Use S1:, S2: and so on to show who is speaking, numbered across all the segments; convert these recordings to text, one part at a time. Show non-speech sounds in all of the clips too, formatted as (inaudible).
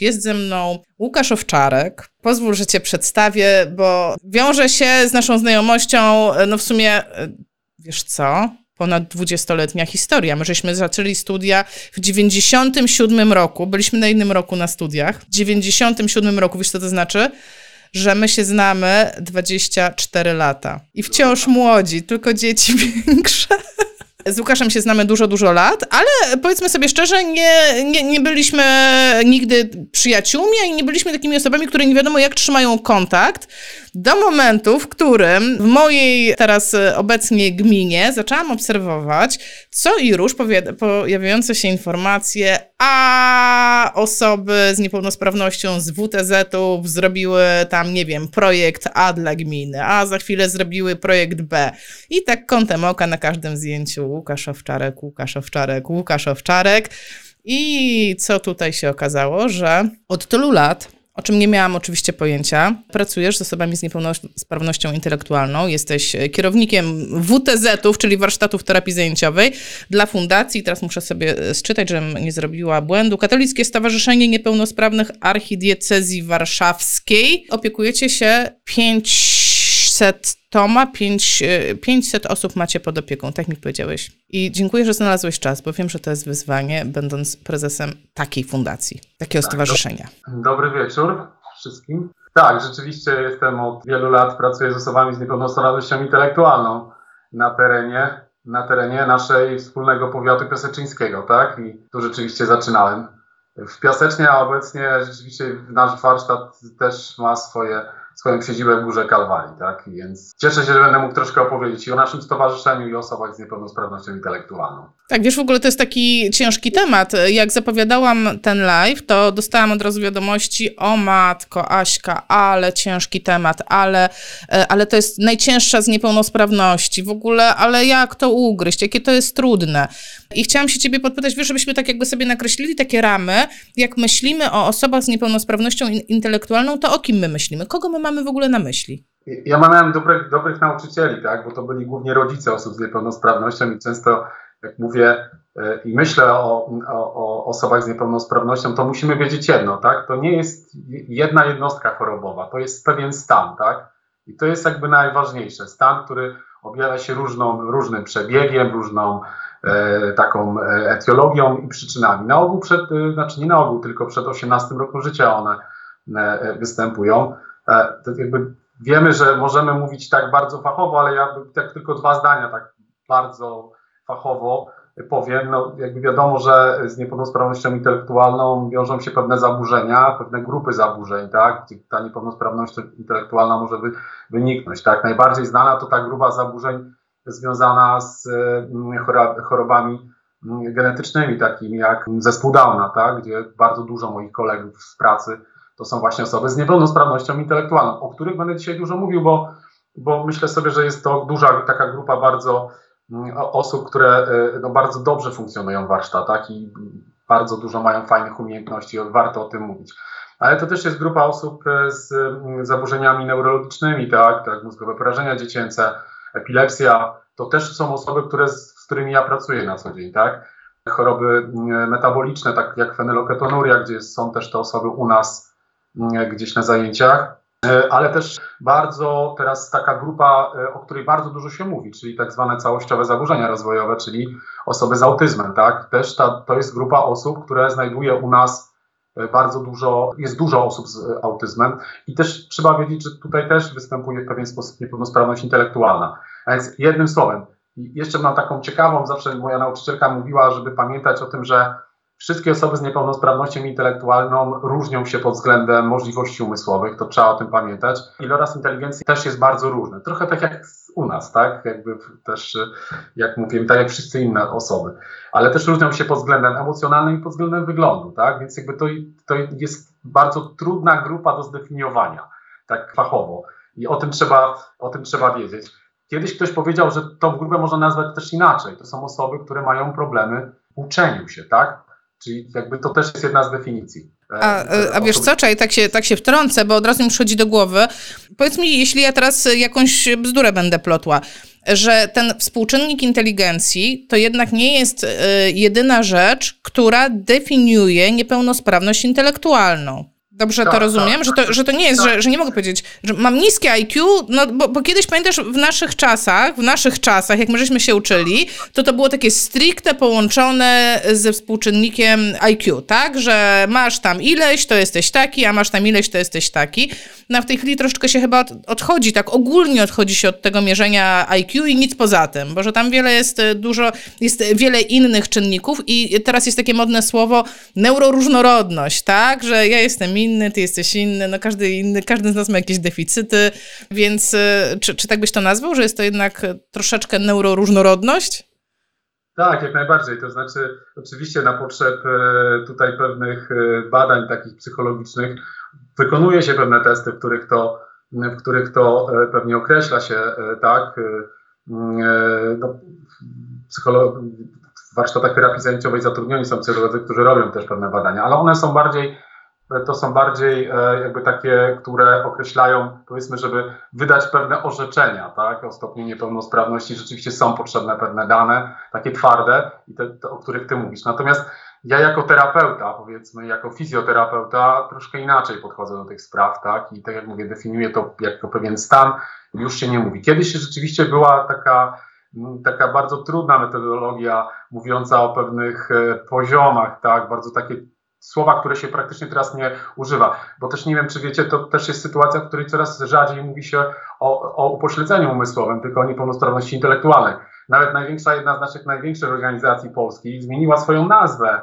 S1: Jest ze mną Łukasz Owczarek. Pozwól, że cię przedstawię, bo wiąże się z naszą znajomością, no w sumie, wiesz co, ponad dwudziestoletnia historia. My żeśmy zaczęli studia w 97 roku, byliśmy na innym roku na studiach. W 97 roku, wiesz co to znaczy? Że my się znamy 24 lata i wciąż młodzi, tylko dzieci (laughs) większe. Z Łukaszem się znamy dużo, dużo lat, ale powiedzmy sobie szczerze, nie, nie, nie byliśmy nigdy przyjaciółmi, i nie byliśmy takimi osobami, które nie wiadomo jak trzymają kontakt. Do momentu, w którym w mojej teraz obecnie gminie zaczęłam obserwować co i róż pojawiające się informacje, a osoby z niepełnosprawnością z WTZ-ów zrobiły tam, nie wiem, projekt A dla gminy, a za chwilę zrobiły projekt B. I tak kątem oka na każdym zdjęciu Łukasz Owczarek, Łukasz Owczarek, Łukasz Owczarek. I co tutaj się okazało, że od tylu lat o czym nie miałam oczywiście pojęcia. Pracujesz z osobami z niepełnosprawnością intelektualną, jesteś kierownikiem WTZ-ów, czyli warsztatów terapii zajęciowej dla fundacji. Teraz muszę sobie sczytać, żebym nie zrobiła błędu. Katolickie Stowarzyszenie Niepełnosprawnych Archidiecezji Warszawskiej. Opiekujecie się 500 Toma, 5, 500 osób macie pod opieką, tak mi powiedziałeś. I dziękuję, że znalazłeś czas, bo wiem, że to jest wyzwanie, będąc prezesem takiej fundacji, takiego tak, stowarzyszenia.
S2: Dobry wieczór wszystkim. Tak, rzeczywiście jestem od wielu lat, pracuję z osobami z niepełnosprawnością intelektualną na terenie, na terenie naszej wspólnego powiatu piaseczyńskiego, tak? I tu rzeczywiście zaczynałem. W Piasecznie, a obecnie rzeczywiście nasz warsztat też ma swoje swoją siedzibę w Górze Kalwarii, tak? Więc cieszę się, że będę mógł troszkę opowiedzieć i o naszym stowarzyszeniu i o osobach z niepełnosprawnością intelektualną.
S1: Tak, wiesz, w ogóle to jest taki ciężki temat. Jak zapowiadałam ten live, to dostałam od razu wiadomości, o matko, Aśka, ale ciężki temat, ale, e, ale to jest najcięższa z niepełnosprawności. W ogóle, ale jak to ugryźć, jakie to jest trudne. I chciałam się ciebie podpytać, wiesz, żebyśmy tak jakby sobie nakreślili takie ramy, jak myślimy o osobach z niepełnosprawnością intelektualną, to o kim my myślimy? Kogo my mamy w ogóle na myśli?
S2: Ja miałem dobrych, dobrych nauczycieli, tak, bo to byli głównie rodzice osób z niepełnosprawnością i często jak mówię e, i myślę o, o, o, osobach z niepełnosprawnością, to musimy wiedzieć jedno, tak? To nie jest jedna jednostka chorobowa, to jest pewien stan, tak? I to jest jakby najważniejsze. Stan, który objawia się różną, różnym przebiegiem, różną e, taką e, etiologią i przyczynami. Na ogół przed, e, znaczy nie na ogół, tylko przed 18 roku życia one e, występują. E, to jakby wiemy, że możemy mówić tak bardzo fachowo, ale ja tak tylko dwa zdania, tak bardzo fachowo powiem, no jakby wiadomo, że z niepełnosprawnością intelektualną wiążą się pewne zaburzenia, pewne grupy zaburzeń, tak, ta niepełnosprawność intelektualna może wy, wyniknąć, tak. Najbardziej znana to ta grupa zaburzeń związana z mm, chorobami mm, genetycznymi, takimi jak zespół Downa, tak, gdzie bardzo dużo moich kolegów z pracy to są właśnie osoby z niepełnosprawnością intelektualną, o których będę dzisiaj dużo mówił, bo, bo myślę sobie, że jest to duża taka grupa bardzo Mm, osób, które y, no, bardzo dobrze funkcjonują w warsztatach i bardzo dużo mają fajnych umiejętności, warto o tym mówić. Ale to też jest grupa osób y, z mm, zaburzeniami neurologicznymi, tak, tak mózgowe porażenia dziecięce, epilepsja. To też są osoby, które, z którymi ja pracuję na co dzień, tak. Choroby mm, metaboliczne, tak jak fenyloketonuria, gdzie są też te osoby u nas gdzieś na zajęciach. E, ale też bardzo teraz taka grupa, e, o której bardzo dużo się mówi, czyli tak zwane całościowe zaburzenia rozwojowe, czyli osoby z autyzmem, tak? Też ta, to jest grupa osób, które znajduje u nas e, bardzo dużo, jest dużo osób z autyzmem i też trzeba wiedzieć, że tutaj też występuje w pewien sposób niepełnosprawność intelektualna. A więc jednym słowem, jeszcze mam taką ciekawą, zawsze moja nauczycielka mówiła, żeby pamiętać o tym, że Wszystkie osoby z niepełnosprawnością intelektualną różnią się pod względem możliwości umysłowych, to trzeba o tym pamiętać. Iloraz inteligencji też jest bardzo różny. Trochę tak jak u nas, tak? Jakby też, jak mówiłem, tak jak wszyscy inne osoby. Ale też różnią się pod względem emocjonalnym i pod względem wyglądu, tak? Więc jakby to, to jest bardzo trudna grupa do zdefiniowania, tak fachowo. I o tym trzeba, o tym trzeba wiedzieć. Kiedyś ktoś powiedział, że tą grupę można nazwać też inaczej. To są osoby, które mają problemy w uczeniu się, tak? Czyli jakby to też jest jedna z definicji.
S1: A, a wiesz co, czaj, tak się, tak się wtrącę, bo od razu mi przychodzi do głowy. Powiedz mi, jeśli ja teraz jakąś bzdurę będę plotła, że ten współczynnik inteligencji to jednak nie jest jedyna rzecz, która definiuje niepełnosprawność intelektualną. Dobrze tak, to rozumiem? Tak, że, to, że to nie jest, tak. że, że nie mogę powiedzieć, że mam niskie IQ, no bo, bo kiedyś pamiętasz w naszych czasach, w naszych czasach, jak my żeśmy się uczyli, to to było takie stricte połączone ze współczynnikiem IQ, tak? Że masz tam ileś, to jesteś taki, a masz tam ileś, to jesteś taki. No w tej chwili troszeczkę się chyba odchodzi, tak ogólnie odchodzi się od tego mierzenia IQ i nic poza tym, bo że tam wiele jest dużo, jest wiele innych czynników i teraz jest takie modne słowo neuroróżnorodność, tak? Że ja jestem inny, inny, ty jesteś inny, no każdy inny, każdy z nas ma jakieś deficyty, więc y, czy, czy tak byś to nazwał, że jest to jednak troszeczkę neuroróżnorodność?
S2: Tak, jak najbardziej. To znaczy, oczywiście na potrzeb e, tutaj pewnych e, badań takich psychologicznych wykonuje się pewne testy, w których to, w których to e, pewnie określa się, tak, no, psycholog, w warsztatach terapii zajęciowej zatrudnioni są psycholodzy, którzy robią też pewne badania, ale one są bardziej to są bardziej e, jakby takie, które określają, powiedzmy, żeby wydać pewne orzeczenia, tak, o stopniu niepełnosprawności. Rzeczywiście są potrzebne pewne dane, takie twarde, te, te, o których ty mówisz. Natomiast ja jako terapeuta, powiedzmy, jako fizjoterapeuta, troszkę inaczej podchodzę do tych spraw, tak, i tak jak mówię, definiuję to jako pewien stan, już się nie mówi. Kiedyś rzeczywiście była taka, taka bardzo trudna metodologia mówiąca o pewnych e, poziomach, tak, bardzo takie słowa, które się praktycznie teraz nie używa. Bo też nie wiem, czy wiecie, to też jest sytuacja, w której coraz rzadziej mówi się o, o upośledzeniu umysłowym, tylko o niepełnosprawności intelektualnej. Nawet największa, jedna z naszych największych organizacji polskich zmieniła swoją nazwę,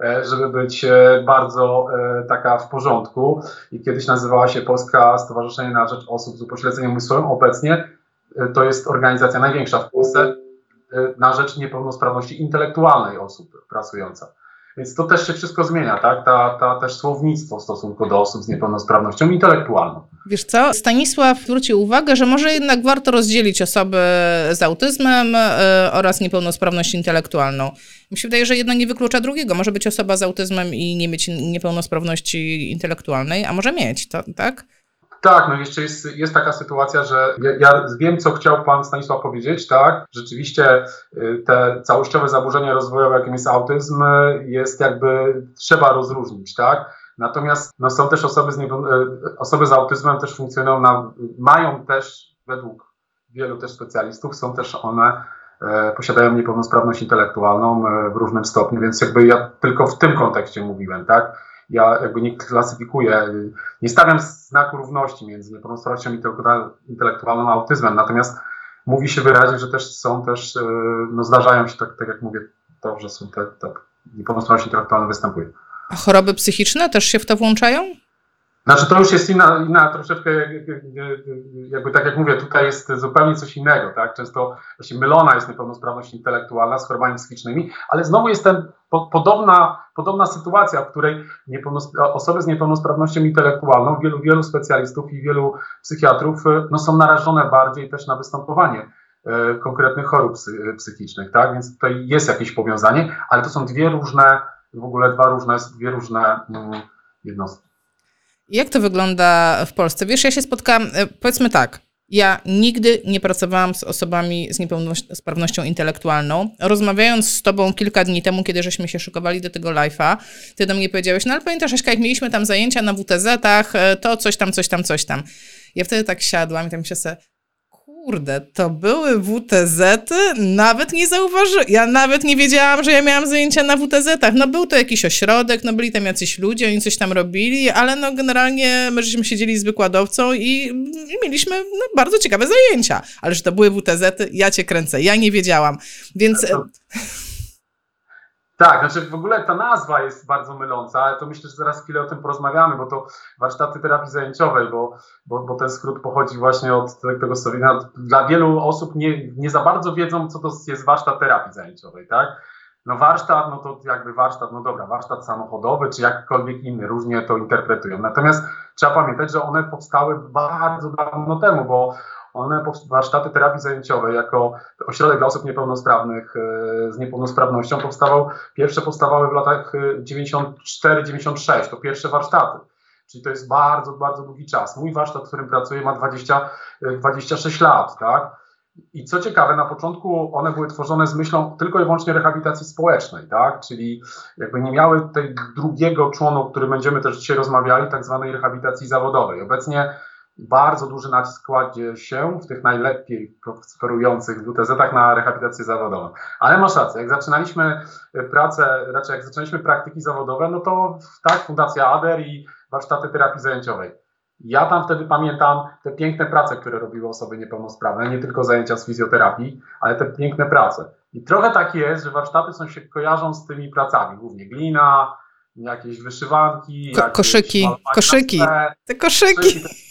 S2: e, żeby być e, bardzo e, taka w porządku. I kiedyś nazywała się Polska Stowarzyszenie na Rzecz Osób z Upośledzeniem Umysłowym. Obecnie to jest organizacja największa w Polsce na rzecz niepełnosprawności intelektualnej osób pracująca. Więc to też się wszystko zmienia, tak? Ta, ta też słownictwo w stosunku do osób z niepełnosprawnością intelektualną.
S1: Wiesz co, Stanisław zwrócił uwagę, że może jednak warto rozdzielić osoby z autyzmem yy, oraz niepełnosprawność intelektualną. Mi się wydaje, że jedno nie wyklucza drugiego. Może być osoba z autyzmem i nie mieć niepełnosprawności intelektualnej, a może mieć, to, tak?
S2: Tak, no jeszcze jest, jest taka sytuacja, że ja, ja, wiem, co chciał pan Stanisław powiedzieć, tak? Rzeczywiście y, te całościowe zaburzenia rozwojowe, jakim jest autyzm, jest jakby trzeba rozróżnić, tak? Natomiast no, są też osoby z, y, osoby z autyzmem też funkcjonują na, mają też według wielu też specjalistów, są też one posiadają niepełnosprawność intelektualną w różnym stopniu, więc jakby ja tylko w tym kontekście mówiłem, tak? Ja jakby nie klasyfikuję, nie stawiam znaku równości między niepełnosprawnością intelektualną a autyzmem, natomiast mówi się wyraźnie, że też są też, e, no zdarzają się, tak, tak jak mówię, to, że są te, te niepełnosprawność intelektualna występuje.
S1: A choroby psychiczne też się w to włączają?
S2: Znaczy to już jest inna, inna troszeczkę, jakby tak jak mówię, tutaj jest zupełnie coś innego, tak? Często właśnie mylona jest niepełnosprawność intelektualna z chorobami psychicznymi, ale znowu jest ten, po, podobna, podobna sytuacja, w której osoby z niepełnosprawnością intelektualną, wielu, wielu specjalistów i wielu psychiatrów no, są narażone bardziej też na występowanie e, konkretnych chorób psy, psychicznych, tak? Więc tutaj jest jakieś powiązanie, ale to są dwie różne, w ogóle dwa różne, dwie różne mm, jednostki.
S1: Jak to wygląda w Polsce? Wiesz, ja się spotkałam, e, powiedzmy tak, ja nigdy nie pracowałam z osobami z niepełnosprawnością intelektualną. Rozmawiając z tobą kilka dni temu, kiedy żeśmy się szykowali do tego live'a, ty do mnie powiedziałeś, no ale pamiętasz, Aśka, jak mieliśmy tam zajęcia na WTZ-ach, e, to coś tam, coś tam, coś tam. Ja wtedy tak siadłam i tam się sobie, Kurde, to były WTZ-y? Nawet nie zauważyłam. Ja nawet nie wiedziałam, że ja miałam zajęcia na WTZ-ach. No był to jakiś ośrodek, no byli tam jacyś ludzie, oni coś tam robili, ale no generalnie my żeśmy siedzieli z wykładowcą i, i mieliśmy no, bardzo ciekawe zajęcia. Ale że to były WTZ-y, ja cię kręcę. Ja nie wiedziałam. Więc... (laughs)
S2: Tak, znaczy w ogóle ta nazwa jest bardzo myląca, ale to myślę, że zaraz chwilę o tym porozmawiamy, bo to warsztaty terapii zajęciowej, bo, bo, bo ten skrót pochodzi właśnie od tego Sowina. Dla wielu osób nie, nie za bardzo wiedzą, co to jest warsztat terapii zajęciowej, tak? No warsztat, no to jakby warsztat, no dobra, warsztat samochodowy, czy jakkolwiek inny, różnie to interpretują. Natomiast trzeba pamiętać, że one powstały bardzo dawno temu, bo one, warsztaty terapii zajęciowej jako ośrodek dla osób niepełnosprawnych z niepełnosprawnością powstawał, pierwsze powstawały w latach 94-96, to pierwsze warsztaty. Czyli to jest bardzo, bardzo długi czas. Mój warsztat, w którym pracuję, ma 20, 26 lat, tak? I co ciekawe, na początku one były tworzone z myślą tylko i wyłącznie rehabilitacji społecznej, tak? Czyli jakby nie miały tej drugiego członu, o którym będziemy też dzisiaj rozmawiali, tak zwanej rehabilitacji zawodowej. Obecnie bardzo duży nacisk kładzie się w tych najlepiej prosperujących WTZ-ach na rehabilitację zawodową. Ale masz rację, jak zaczynaliśmy pracę, raczej jak zaczynaliśmy praktyki zawodowe, no to tak, Fundacja ADER i warsztaty terapii zajęciowej. Ja tam wtedy pamiętam te piękne prace, które robiły osoby niepełnosprawne, nie tylko zajęcia z fizjoterapii, ale te piękne prace. I trochę tak jest, że warsztaty są się kojarzą z tymi pracami, głównie glina, jakieś wyszywanki,
S1: Ko koszyki, koszyki, te koszyki. koszyki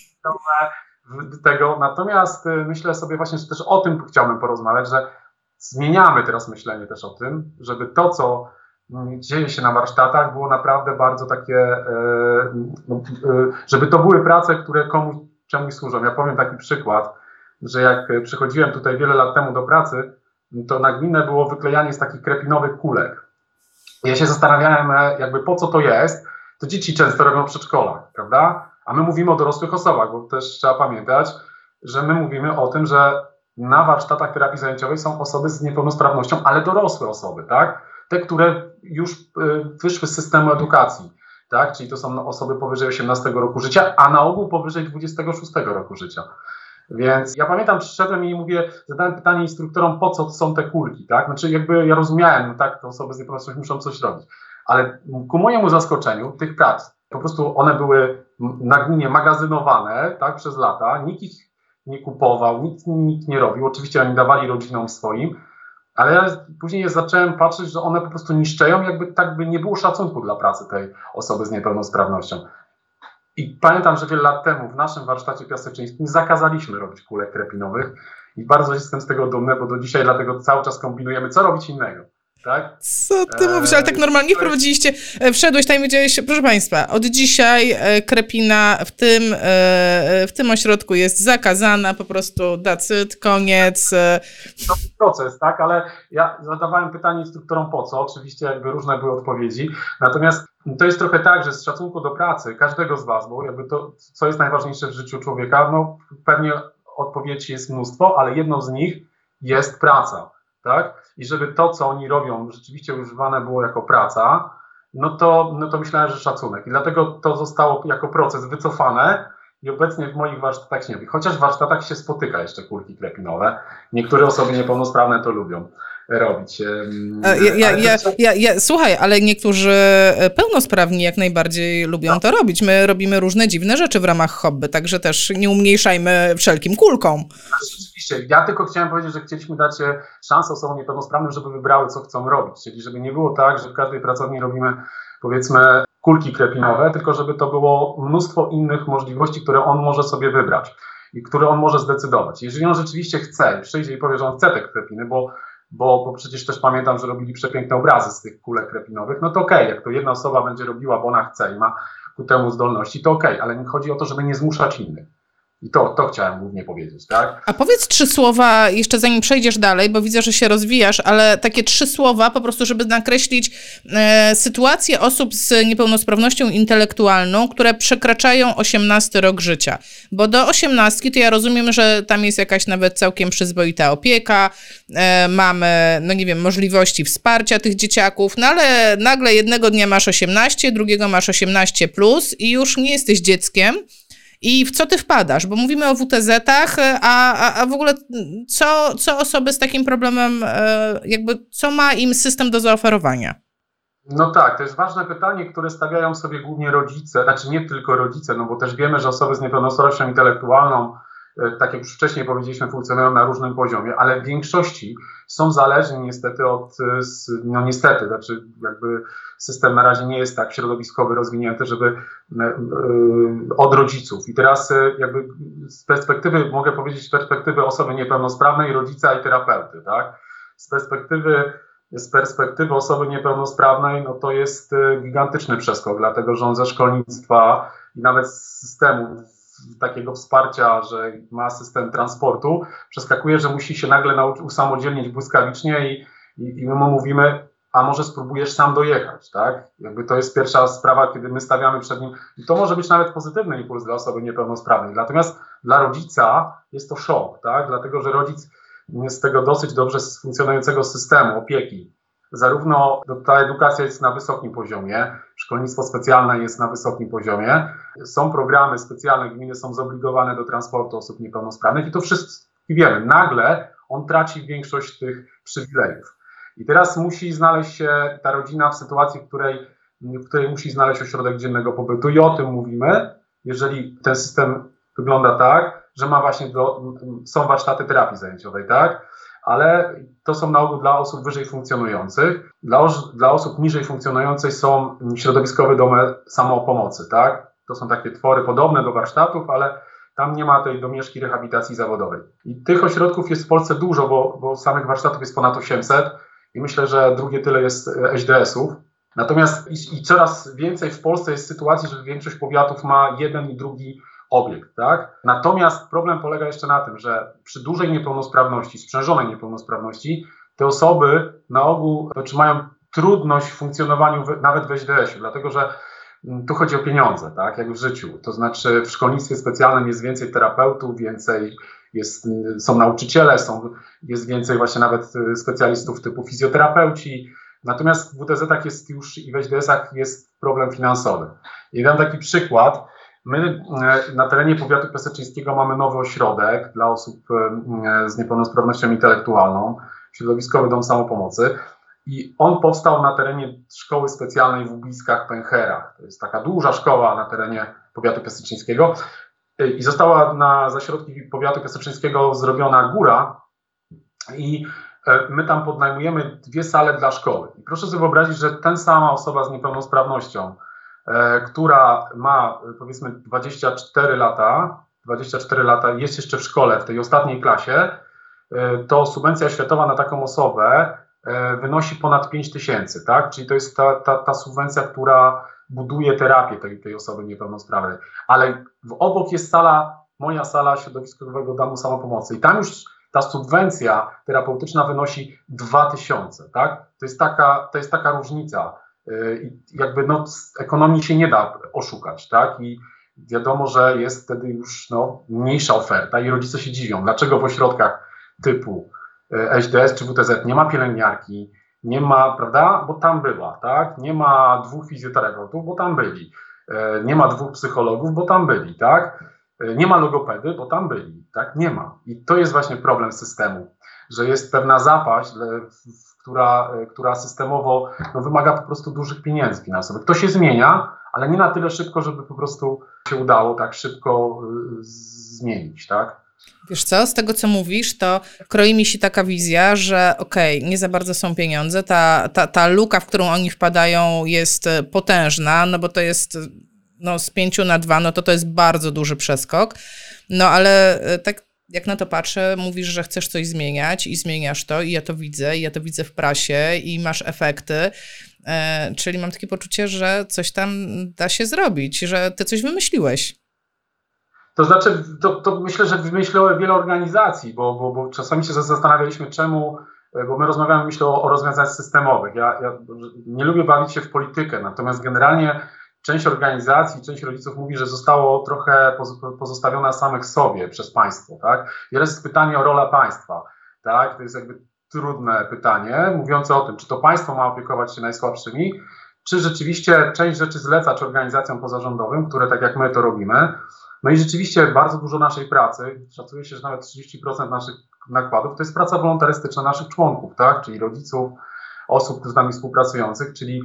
S2: tego. Natomiast y, myślę sobie właśnie, że też o tym chciałbym porozmawiać, że zmieniamy teraz myślenie też o tym, żeby to, co mm, dzieje się na warsztatach, było naprawdę bardzo takie, e, no, e, żeby to były prace, które komuś czemuś służą. Ja powiem taki przykład, że jak przychodziłem tutaj wiele lat temu do pracy, to na gminę było wyklejanie z takich krepinowych kulek. Ja się zastanawiałem, e, jakby po co to jest. To dzieci często robią w przedszkolach, prawda? A my mówimy o dorosłych osobach, bo też trzeba pamiętać, że my mówimy o tym, że na warsztatach terapii zajęciowej są osoby z niepełnosprawnością, ale dorosłe osoby, tak? Te, które już y, wyszły z systemu edukacji, tak? Czyli to są osoby powyżej 18 roku życia, a na ogół powyżej 26 roku życia. Więc ja pamiętam, przyszedłem i mówię, zadałem pytanie instruktorom, po co są te kulki, tak? Znaczy jakby ja rozumiałem, no tak, te osoby z niepełnosprawnością muszą coś robić. Ale ku mojemu zaskoczeniu tych prac, po prostu one były na gminie magazynowane tak, przez lata, nikt ich nie kupował, nikt, nikt nie robił. Oczywiście oni dawali rodzinom swoim, ale ja później zacząłem patrzeć, że one po prostu niszczeją, jakby tak by nie było szacunku dla pracy tej osoby z niepełnosprawnością. I pamiętam, że wiele lat temu w naszym warsztacie piaseczyńskim zakazaliśmy robić kulek krepinowych i bardzo jestem z tego dumny, bo do dzisiaj dlatego cały czas kombinujemy, co robić innego tak?
S1: Co ty mówisz, ale tak normalnie wprowadziliście, e, wszedłeś tam i powiedziałeś, proszę Państwa, od dzisiaj e, krepina w tym, e, w tym ośrodku jest zakazana, po prostu dacyt, koniec.
S2: To proces, tak, ale ja zadawałem pytanie instruktorom po co, oczywiście jakby różne były odpowiedzi, natomiast to jest trochę tak, że z szacunku do pracy każdego z Was, bo jakby to, co jest najważniejsze w życiu człowieka, no pewnie odpowiedzi jest mnóstwo, ale jedną z nich jest praca tak? I żeby to, co oni robią, rzeczywiście używane było jako praca, no to, no to myślałem, że szacunek. I dlatego to zostało jako proces wycofane i obecnie w moich warsztatach się nie robi. Chociaż w warsztatach się spotyka jeszcze kulki klepinowe. Niektóre osoby niepełnosprawne to lubią robić.
S1: Ja, ja, ja, ja, ja, słuchaj, ale niektórzy e, pełnosprawni jak najbardziej lubią no. to robić. My robimy różne dziwne rzeczy w ramach hobby, także też nie umniejszajmy wszelkim kulkom.
S2: Oczywiście. Ja tylko chciałem powiedzieć, że chcieliśmy dać e, szansę osobom niepełnosprawnym, żeby wybrały, co chcą robić. Czyli żeby nie było tak, że w każdej pracowni robimy powiedzmy kulki krepinowe, tylko żeby to było mnóstwo innych możliwości, które on może sobie wybrać i które on może zdecydować. Jeżeli on rzeczywiście chce, przyjdzie i powie, że on chce te krepiny, bo bo, bo przecież też pamiętam, że robili przepiękne obrazy z tych kulek krepinowych, no to okej, okay, jak to jedna osoba będzie robiła, bo ona chce i ma ku temu zdolności, to okej, okay, ale chodzi o to, żeby nie zmuszać innych. I to, to chciałem głównie powiedzieć, tak?
S1: A powiedz trzy słowa, jeszcze zanim przejdziesz dalej, bo widzę, że się rozwijasz, ale takie trzy słowa po prostu, żeby nakreślić e, sytuację osób z niepełnosprawnością intelektualną, które przekraczają 18 rok życia. Bo do 18 to ja rozumiem, że tam jest jakaś nawet całkiem przyzwoita opieka, e, mamy, no nie wiem, możliwości wsparcia tych dzieciaków, no ale nagle jednego dnia masz 18, drugiego masz 18 plus i już nie jesteś dzieckiem, i w co ty wpadasz? Bo mówimy o WTZ-ach, a, a, a w ogóle co, co osoby z takim problemem, e, jakby co ma im system do zaoferowania?
S2: No tak, to jest ważne pytanie, które stawiają sobie głównie rodzice, znaczy nie tylko rodzice, no bo też wiemy, że osoby z niepełnosprawnością intelektualną E, tak jak już wcześniej powiedzieliśmy, funkcjonują na różnym poziomie, ale w większości są zależni niestety od, e, no niestety, znaczy jakby system na razie nie jest tak środowiskowy, rozwinięty, żeby e, od rodziców. I teraz jakby z perspektywy, mogę powiedzieć z perspektywy osoby niepełnosprawnej, rodzica i terapeuty, tak? Z perspektywy z perspektywy osoby niepełnosprawnej, no to jest gigantyczny przeskok, dlatego że on ze szkolnictwa i nawet z systemu takiego wsparcia, że ma system transportu, przeskakuje, że musi się nagle nauczyć usamodzielnić błyskawicznie i, i, i my mu mówimy, a może spróbujesz sam dojechać, tak? Jakby to jest pierwsza sprawa, kiedy my stawiamy przed nim, i to może być nawet pozytywny impuls dla osoby niepełnosprawnej. Natomiast dla rodzica jest to szok, tak? Dlatego, że rodzic z tego dosyć dobrze funkcjonującego systemu opieki, zarówno ta edukacja jest na wysokim poziomie, szkolnictwo specjalne jest na wysokim poziomie, są programy specjalne, gminy są zobligowane do transportu osób niepełnosprawnych i to wszystko wiemy. Nagle on traci większość tych przywilejów. I teraz musi znaleźć się ta rodzina w sytuacji, w której, w której musi znaleźć ośrodek dziennego pobytu i o tym mówimy, jeżeli ten system wygląda tak, że ma właśnie do, są warsztaty terapii zajęciowej, tak? Ale to są na ogół dla osób wyżej funkcjonujących. Dla, dla osób niżej funkcjonujących są środowiskowe domy samopomocy, tak? To są takie twory podobne do warsztatów, ale tam nie ma tej domieszki rehabilitacji zawodowej. I tych ośrodków jest w Polsce dużo, bo, bo samych warsztatów jest ponad 800 i myślę, że drugie tyle jest HDS-ów. Natomiast i, i, coraz więcej w Polsce jest sytuacji, że większość powiatów ma jeden i drugi obiekt, tak? Natomiast problem polega jeszcze na tym, że przy dużej niepełnosprawności, sprzężonej niepełnosprawności, te osoby na ogół znaczy mają trudność w funkcjonowaniu w, nawet w HDS-ie, dlatego że mm, tu chodzi o pieniądze, tak, jak w życiu. To znaczy w szkolnictwie specjalnym jest więcej terapeutów, więcej jest, są nauczyciele, są, jest więcej właśnie nawet y, specjalistów typu fizjoterapeuci. Natomiast w WTZ-ach jest już i w HDS-ach jest problem finansowy. I dam taki przykład. My e, na terenie powiatu piaseczyńskiego mamy nowy ośrodek dla osób e, z niepełnosprawnością intelektualną, środowiskowy dom samopomocy. I on powstał na terenie szkoły specjalnej w Ubiskach Pęcherach. To jest taka duża szkoła na terenie powiatu piaseczyńskiego. I została na zaśrodki powiatu piaseczyńskiego zrobiona góra i e, my tam podnajmujemy dwie sale dla szkoły. I proszę sobie wyobrazić, że ten sama osoba z niepełnosprawnością, E, która ma powiedzmy 24 lata, 24 lata jest jeszcze w szkole, w tej ostatniej klasie, to subwencja światowa na taką osobę wynosi ponad 5 tysięcy, tak? Czyli to jest ta, ta, ta subwencja, która buduje terapię tej, tej osoby niepełnosprawnej. Ale w obok jest sala, moja sala środowiskowego domu samopomocy i tam już ta subwencja terapeutyczna wynosi 2000, tak? To jest taka, to jest taka różnica. Y, jakby no, ekonomii się nie da oszukać, tak? I wiadomo, że jest wtedy już no, mniejsza oferta i rodzice się dziwią, dlaczego w ośrodkach typu HDS y, czy WTZ nie ma pielęgniarki, nie ma, prawda, bo tam była, tak? Nie ma dwóch fizjoterapeutów, bo tam byli. Y, nie ma dwóch psychologów, bo tam byli, tak? Nie ma logopedy, bo tam byli, tak? Nie ma. I to jest właśnie problem systemu, że jest pewna zapaść która, e, która systemowo no, wymaga po prostu dużych pieniędzy finansowych. To się zmienia, ale nie na tyle szybko, żeby po prostu się udało tak szybko zmienić, tak?
S1: Wiesz co, z tego co mówisz, to kroi mi się taka wizja, że okej, okay, nie za bardzo są pieniądze, ta, ta, ta luka, w którą oni wpadają jest e, potężna, no bo to jest no, z pięciu na dwa, no to to jest bardzo duży przeskok, no ale tak jak na to patrzę, mówisz, że chcesz coś zmieniać i zmieniasz to, i ja to widzę, i ja to widzę w prasie, i masz efekty. E, czyli mam takie poczucie, że coś tam da się zrobić, że ty coś wymyśliłeś.
S2: To znaczy, to, to myślę, że wymyśliło wiele organizacji, bo, bo, bo czasami się zastanawialiśmy, czemu, e, bo my rozmawiamy, myślę, o, o rozwiązaniach systemowych. Ja, ja nie lubię bawić się w politykę, natomiast generalnie część organizacji, część rodziców mówi, że zostało trochę pozostawione samych sobie przez państwo, tak? I jest pytanie o rolę państwa, tak? To jest jakby trudne pytanie, mówiące o tym, czy to państwo ma opiekować się najsłabszymi, czy rzeczywiście część rzeczy zleca czy organizacjom pozarządowym, które tak jak my to robimy. No i rzeczywiście bardzo dużo naszej pracy, szacuje się, że nawet 30% naszych nakładów to jest praca wolontarystyczna naszych członków, tak? Czyli rodziców, osób z nami współpracujących, czyli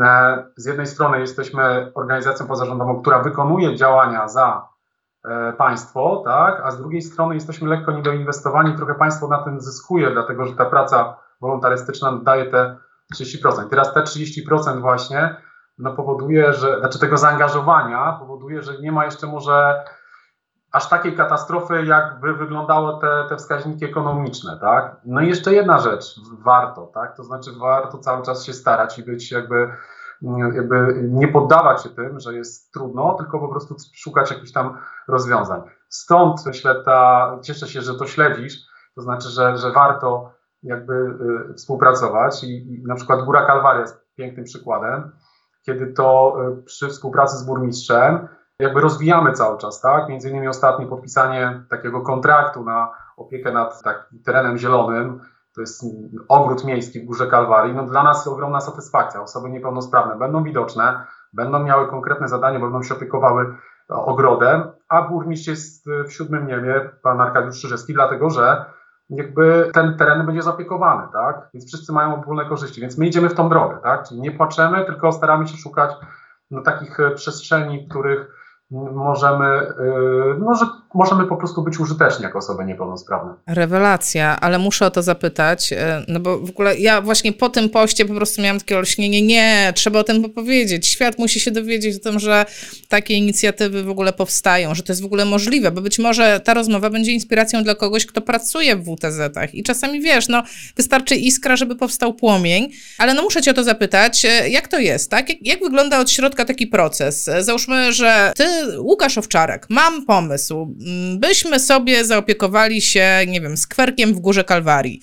S2: E, z jednej strony jesteśmy organizacją pozarządową, która wykonuje działania za e, państwo, tak, a z drugiej strony jesteśmy lekko niedoinwestowani, trochę państwo na tym zyskuje, dlatego że ta praca wolontarystyczna daje te 30%. Teraz te 30% właśnie no, powoduje, że, znaczy tego zaangażowania powoduje, że nie ma jeszcze może aż takiej katastrofy, jakby wyglądało te, te wskaźniki ekonomiczne, tak? No i jeszcze jedna rzecz, warto, tak? To znaczy warto cały czas się starać i być jakby jakby nie poddawać się tym, że jest trudno, tylko po prostu szukać jakichś tam rozwiązań. Stąd śleta, cieszę się, że to śledzisz, to znaczy, że, że warto jakby y, współpracować i, i na przykład Góra Kalwaria jest pięknym przykładem, kiedy to y, przy współpracy z burmistrzem jakby rozwijamy cały czas, tak? Między innymi ostatnie podpisanie takiego kontraktu na opiekę nad takim terenem zielonym, to jest ogród miejski w Górze Kalwarii, no dla nas ogromna satysfakcja. Osoby niepełnosprawne będą widoczne, będą miały konkretne zadanie, będą się opiekowały ogrodem, a burmistrz jest w siódmym niebie, pan Arkadiusz Szyrzewski, dlatego że jakby ten teren będzie zaopiekowany, tak? Więc wszyscy mają ogólne korzyści, więc my idziemy w tą drogę, tak? Czyli nie płaczemy, tylko staramy się szukać no, takich przestrzeni, w których możemy, y, może, możemy po prostu być użyteczni jako osoby niepełnosprawne.
S1: Rewelacja, ale muszę o to zapytać, y, no bo w ogóle ja właśnie po tym poście po prostu miałam takie olśnienie, nie, trzeba o tym powiedzieć. Świat musi się dowiedzieć o tym, że takie inicjatywy w ogóle powstają, że to jest w ogóle możliwe, bo być może ta rozmowa będzie inspiracją dla kogoś, kto pracuje w WTZ-ach i czasami wiesz, no wystarczy iskra, żeby powstał płomień, ale no muszę cię o to zapytać, y, jak to jest, tak? Jak, jak wygląda od środka taki proces? Załóżmy, że ty Łukasz Owczarek, mam pomysł. Byśmy sobie zaopiekowali się, nie wiem, skwerkiem w Górze Kalwarii.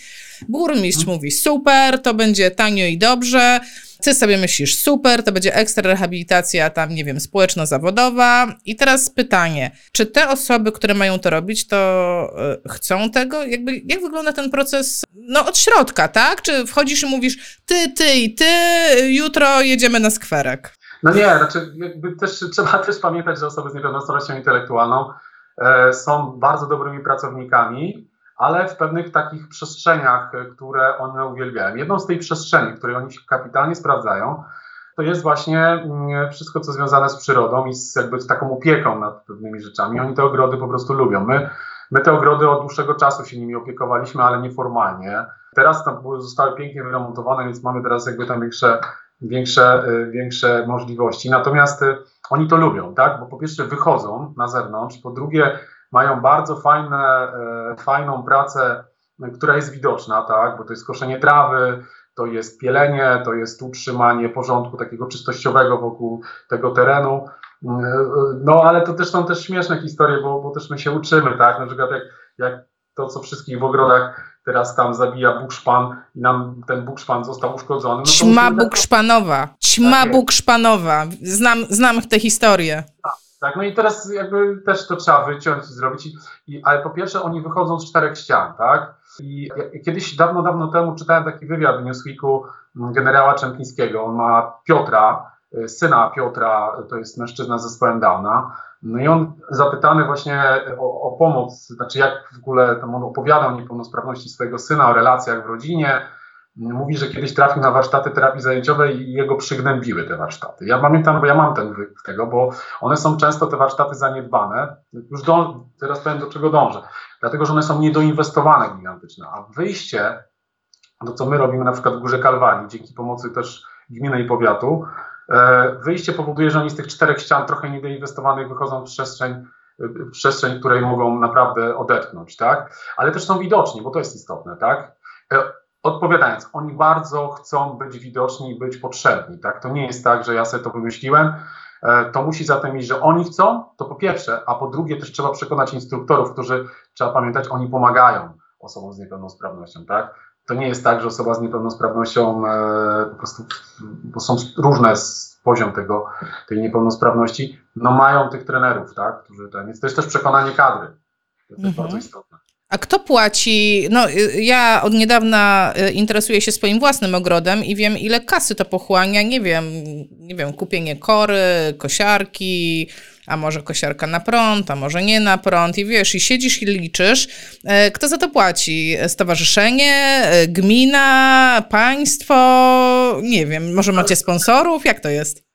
S1: Burmistrz hmm. mówi, super, to będzie tanio i dobrze. Ty sobie myślisz, super, to będzie ekstra rehabilitacja tam, nie wiem, społeczno-zawodowa. I teraz pytanie, czy te osoby, które mają to robić, to y, chcą tego? Jakby, jak wygląda ten proces, no od środka, tak? Czy wchodzisz i mówisz, ty, ty i ty, jutro jedziemy na skwerek?
S2: No nie, znaczy jakby też trzeba też pamiętać, że osoby z niepełnosprawnością intelektualną e, są bardzo dobrymi pracownikami, ale w pewnych takich przestrzeniach, e, które one uwielbiają. Jedną z tej przestrzeni, której oni się kapitalnie sprawdzają, to jest właśnie mm, wszystko, co związane z przyrodą i z jakby taką opieką nad pewnymi rzeczami. Oni te ogrody po prostu lubią. My, my te ogrody od dłuższego czasu się nimi opiekowaliśmy, ale nieformalnie. Teraz tam zostały pięknie wyremontowane, więc mamy teraz jakby tam większe większe, y, większe możliwości. Natomiast oni to lubią, tak? Bo po pierwsze wychodzą na zewnątrz, po drugie mają bardzo fajne, y, fajną pracę, która jest widoczna, tak? Bo to jest koszenie trawy, to jest pielenie, to jest utrzymanie porządku takiego czystościowego wokół tego terenu. No ale to też są też śmieszne historie, bo, bo też my się uczymy, tak? Na przykład jak, jak to, co wszystkich w ogrodach teraz tam zabija bukszpan i nam ten bukszpan został uszkodzony. No
S1: Ćma bukszpanowa, ćma tak bukszpanowa. Znam, znam tę historię.
S2: Tak, tak, no i teraz jakby też to trzeba wyciąć i zrobić. I, i, ale po pierwsze oni wychodzą z czterech ścian, tak? I kiedyś dawno, dawno temu czytałem taki wywiad w Newsweeku mm, generała Czempińskiego. On ma Piotra, y, syna Piotra, to jest mężczyzna ze zespołem Downa. No i on zapytany właśnie o, o, pomoc, znaczy jak w ogóle tam on opowiada o niepełnosprawności swojego syna, o relacjach w rodzinie. Mówi, że kiedyś trafił na warsztaty terapii zajęciowej i jego przygnębiły te warsztaty. Ja pamiętam, bo ja mam ten wyk tego, bo one są często te warsztaty zaniedbane. Już do, teraz powiem do czego dążę. Dlatego, że one są niedoinwestowane gigantyczne. A wyjście, to co my robimy na przykład w Górze Kalwarii, dzięki pomocy też gminy i powiatu, wyjście powoduje, że oni z tych czterech ścian trochę niedoinwestowanych wychodzą w przestrzeń, w przestrzeń, której mogą naprawdę odetchnąć, tak? Ale też są widoczni, bo to jest istotne, tak? E, odpowiadając, oni bardzo chcą być widoczni i być potrzebni, tak? To nie jest tak, że ja sobie to wymyśliłem. E, to musi zatem iść, że oni chcą, to po pierwsze, a po drugie też trzeba przekonać instruktorów, którzy, trzeba pamiętać, oni pomagają osobom z niepełnosprawnością, tak? To nie jest tak, że osoba z niepełnosprawnością e, po prostu, bo są różne poziom tego, tej niepełnosprawności, no mają tych trenerów, tak, którzy ten, więc to jest też przekonanie kadry. To jest mhm. bardzo istotne.
S1: A kto płaci? No, y, ja od niedawna y, interesuję się swoim własnym ogrodem i wiem, ile kasy to pochłania. Nie wiem, nie wiem, kupienie kory, kosiarki, a może kosiarka na prąd, a może nie na prąd i wiesz, i siedzisz i liczysz, e, kto za to płaci? Stowarzyszenie, e, gmina, państwo, nie wiem, może macie sponsorów, jak to jest?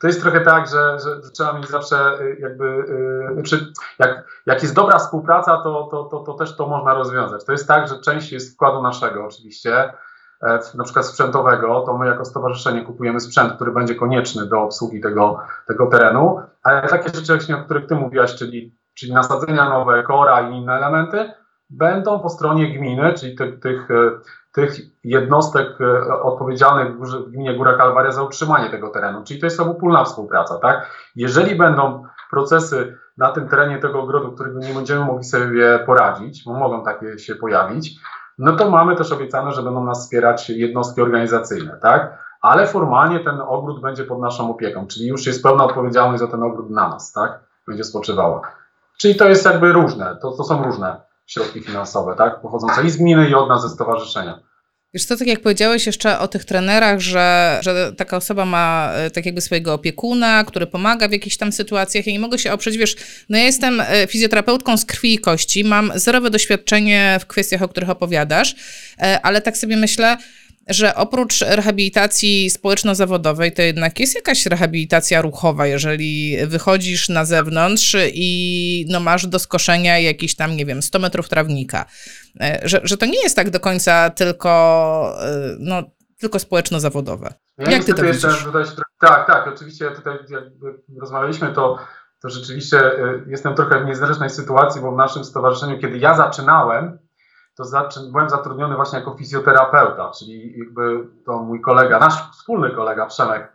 S2: to jest trochę tak, że, że trzeba mieć zawsze y, jakby, yy, znaczy jak, jak jest dobra współpraca, to, to, to, to też to można rozwiązać. To jest tak, że część jest wkładu naszego oczywiście, E, na przykład sprzętowego, to my jako stowarzyszenie kupujemy sprzęt, który będzie konieczny do obsługi tego, tego terenu, ale takie rzeczy, o których Ty mówiłaś, czyli, czyli nasadzenia nowe, kora i inne elementy, będą po stronie gminy, czyli tych, tych, tych jednostek e, odpowiedzialnych w gminie Góra Kalwaria za utrzymanie tego terenu. Czyli to jest obopólna współpraca, tak? Jeżeli będą procesy na tym terenie tego ogrodu, którego nie będziemy mogli sobie poradzić, bo mogą takie się pojawić, no to mamy też obiecane, że będą nas wspierać jednostki organizacyjne, tak? Ale formalnie ten ogród będzie pod naszą opieką, czyli już jest pełna odpowiedzialność za ten ogród na nas, tak? Będzie spoczywała. Czyli to jest jakby różne, to, to są różne środki finansowe, tak? Pochodzące i z gminy, i od nas ze stowarzyszenia.
S1: Wiesz co, tak jak powiedziałeś jeszcze o tych trenerach, że, że taka osoba ma e, tak jakby swojego opiekuna, który pomaga w jakichś tam sytuacjach. Ja nie mogę się oprzeć, wiesz, no ja jestem e, fizjoterapeutką z krwi i kości, mam zerowe doświadczenie w kwestiach, o których opowiadasz, e, ale tak sobie myślę, że oprócz rehabilitacji społeczno-zawodowej, to jednak jest jakaś rehabilitacja ruchowa, jeżeli wychodzisz na zewnątrz i no, masz do skoszenia jakieś tam, nie wiem, 100 metrów trawnika. E, że, że to nie jest tak do końca tylko, e, no, tylko społeczno-zawodowe.
S2: Ja Jak ty to widzisz? Tak, tak, oczywiście tutaj jak rozmawialiśmy, to, to rzeczywiście e, jestem trochę w niezręcznej sytuacji, bo w naszym stowarzyszeniu, kiedy ja zaczynałem, to byłem zatrudniony właśnie jako fizjoterapeuta, czyli jakby to mój kolega, nasz wspólny kolega Przemek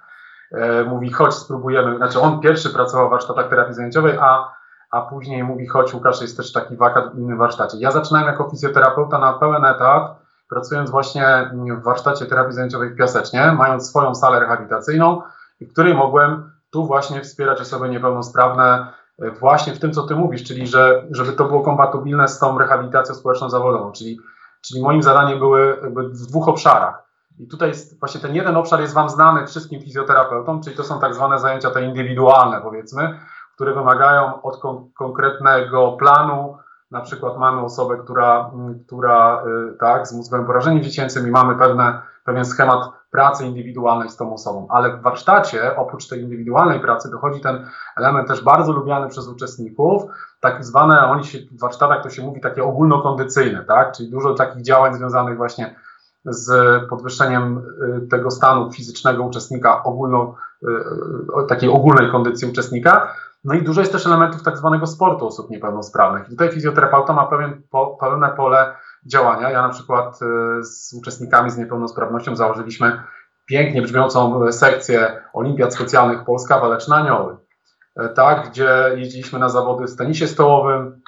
S2: e, mówi chodź spróbujemy, znaczy on pierwszy pracował w warsztatach terapii zajęciowej, a, a później mówi chodź Łukasz jest też taki wakat w innym warsztacie. Ja zaczynałem jako fizjoterapeuta na pełen etat, pracując właśnie w warsztacie terapii zajęciowej w Piasecznie, mając swoją salę rehabilitacyjną, w której mogłem tu właśnie wspierać osoby niepełnosprawne właśnie w tym, co ty mówisz, czyli że, żeby to było kompatybilne z tą rehabilitacją społeczną zawodową, czyli, czyli moim zadaniem były w dwóch obszarach. I tutaj jest, właśnie ten jeden obszar jest Wam znany wszystkim fizjoterapeutom, czyli to są tak zwane zajęcia te indywidualne, powiedzmy, które wymagają od kon konkretnego planu. Na przykład mamy osobę, która, która y, tak, z mózgowym porażeniem dziecięcym i mamy pewne, pewien schemat pracy indywidualnej z tą osobą. Ale w warsztacie, oprócz tej indywidualnej pracy, dochodzi ten element też bardzo lubiany przez uczestników, tak zwane, oni się w warsztatach to się mówi takie ogólnokondycyjne, tak? Czyli dużo takich działań związanych właśnie z podwyższeniem y, tego stanu fizycznego uczestnika, ogólno, y, takiej ogólnej kondycji uczestnika. No i dużo jest też elementów tak zwanego sportu osób niepełnosprawnych. I tutaj fizjoterapeuta ma pewien, po, pełne pole działania. Ja na przykład e, z uczestnikami z niepełnosprawnością założyliśmy pięknie brzmiącą sekcję olimpiad specjalnych Polska Waleczna na Anioły, e, tak, gdzie jeździliśmy na zawody w tenisie stołowym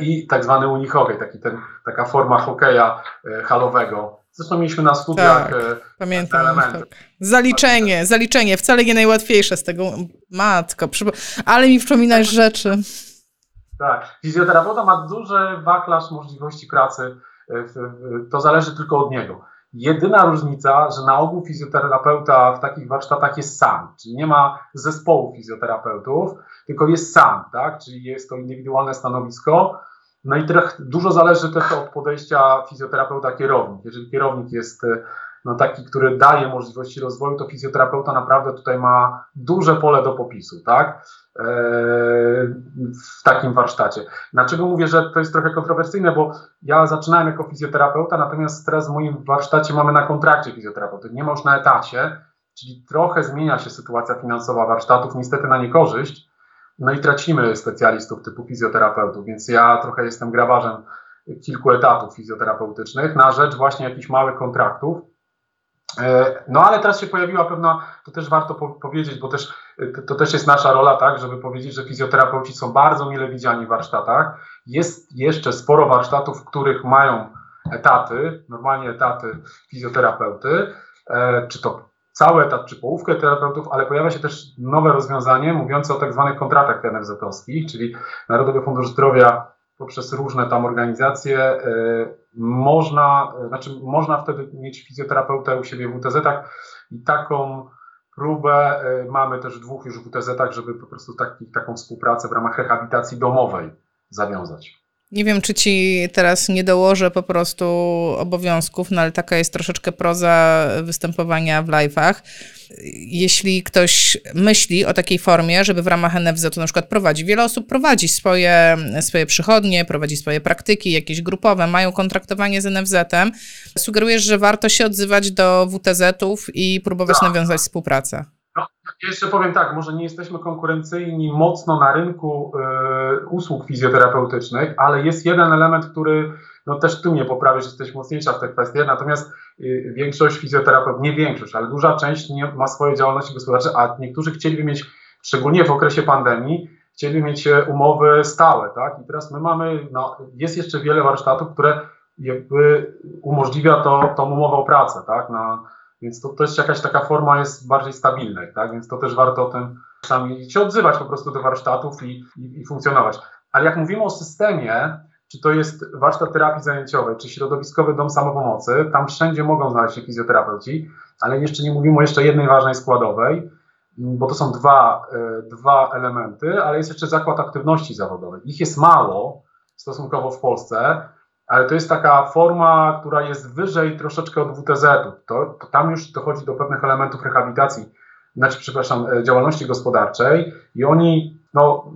S2: i tak zwany unihockey, taki ten, taka forma hokeja halowego. Zresztą mieliśmy na studiach tak,
S1: pamiętam, tak. Zaliczenie, zaliczenie, wcale nie najłatwiejsze z tego, matko, ale mi przypominasz rzeczy.
S2: Tak. Fizjoterapeuta ma duży wachlarz możliwości pracy. E, to zależy tylko od niego. Jedyna różnica, że na ogół fizjoterapeuta w takich warsztatach jest sam, czyli nie ma zespołu fizjoterapeutów, tylko jest sam, tak? czyli jest to indywidualne stanowisko. No i trochę, dużo zależy też od podejścia fizjoterapeuta-kierownik. Jeżeli kierownik jest e, no, taki, który daje możliwości rozwoju, to fizjoterapeuta naprawdę tutaj ma duże pole do popisu, tak? E, w takim warsztacie. Dlaczego mówię, że to jest trochę kontrowersyjne, bo ja zaczynałem jako fizjoterapeuta, natomiast teraz w moim warsztacie mamy na kontrakcie fizjoterapeuty, nie można na etacie, czyli trochę zmienia się sytuacja finansowa warsztatów, niestety na niekorzyść, no i tracimy specjalistów typu fizjoterapeutów, więc ja trochę jestem grabarzem kilku etatów fizjoterapeutycznych na rzecz właśnie jakichś małych kontraktów, E, no ale teraz się pojawiła pewna, to też warto po powiedzieć, bo też to, też jest nasza rola, tak, żeby powiedzieć, że fizjoterapeuci są bardzo mile widziani w warsztatach. Jest jeszcze sporo warsztatów, w których mają etaty, normalnie etaty fizjoterapeuty, e, czy to cały etat, czy połówkę terapeutów, ale pojawia się też nowe rozwiązanie mówiące o tak zwanych kontraktach NFZ-owskich, czyli Narodowy Fundusz Zdrowia poprzez różne tam organizacje e, można, znaczy można wtedy mieć fizjoterapeutę u siebie w WTZ-ach i taką próbę e, mamy też w dwóch już WTZ-ach, żeby po prostu taki, taką współpracę w ramach rehabilitacji domowej zawiązać.
S1: Nie wiem, czy ci teraz nie dołożę po prostu obowiązków, no ale taka jest troszeczkę proza występowania w live'ach. Jeśli ktoś myśli o takiej formie, żeby w ramach NFZ to na przykład prowadzi, wiele osób prowadzi swoje, swoje przychodnie, prowadzi swoje praktyki, jakieś grupowe, mają kontraktowanie z NFZ-em. Sugerujesz, że warto się odzywać do WTZ-ów i próbować tak. nawiązać współpracę.
S2: No, jeszcze powiem tak, może nie jesteśmy konkurencyjni mocno na rynku y, usług fizjoterapeutycznych, ale jest jeden element, który no też tu mnie poprawisz, jesteś mocniejsza w tej kwestii, natomiast y, większość fizjoterapeutów, nie większość, ale duża część nie ma swojej działalności gospodarczej, a niektórzy chcieliby mieć, szczególnie w okresie pandemii, chcieliby mieć e, umowy stałe, tak? I teraz my mamy, no, jest jeszcze wiele warsztatów, które jakby umożliwia to, tą umowę o pracę, tak? Na, więc to też jakaś taka forma jest bardziej stabilnej, tak? Więc to też warto o tym czasami się odzywać po prostu do warsztatów i, i, i funkcjonować. Ale jak mówimy o systemie, czy to jest warsztat terapii zajęciowej, czy środowiskowy dom samopomocy, tam wszędzie mogą znaleźć się fizjoterapeuci, ale jeszcze nie mówimy o jeszcze jednej ważnej składowej, bo to są dwa, e, dwa elementy, ale jest jeszcze zakład aktywności zawodowej. Ich jest mało stosunkowo w Polsce, ale to jest taka forma, która jest wyżej troszeczkę od WTZ-u. To, to tam już dochodzi do pewnych elementów rehabilitacji, znaczy, przepraszam, e, działalności gospodarczej i oni, no,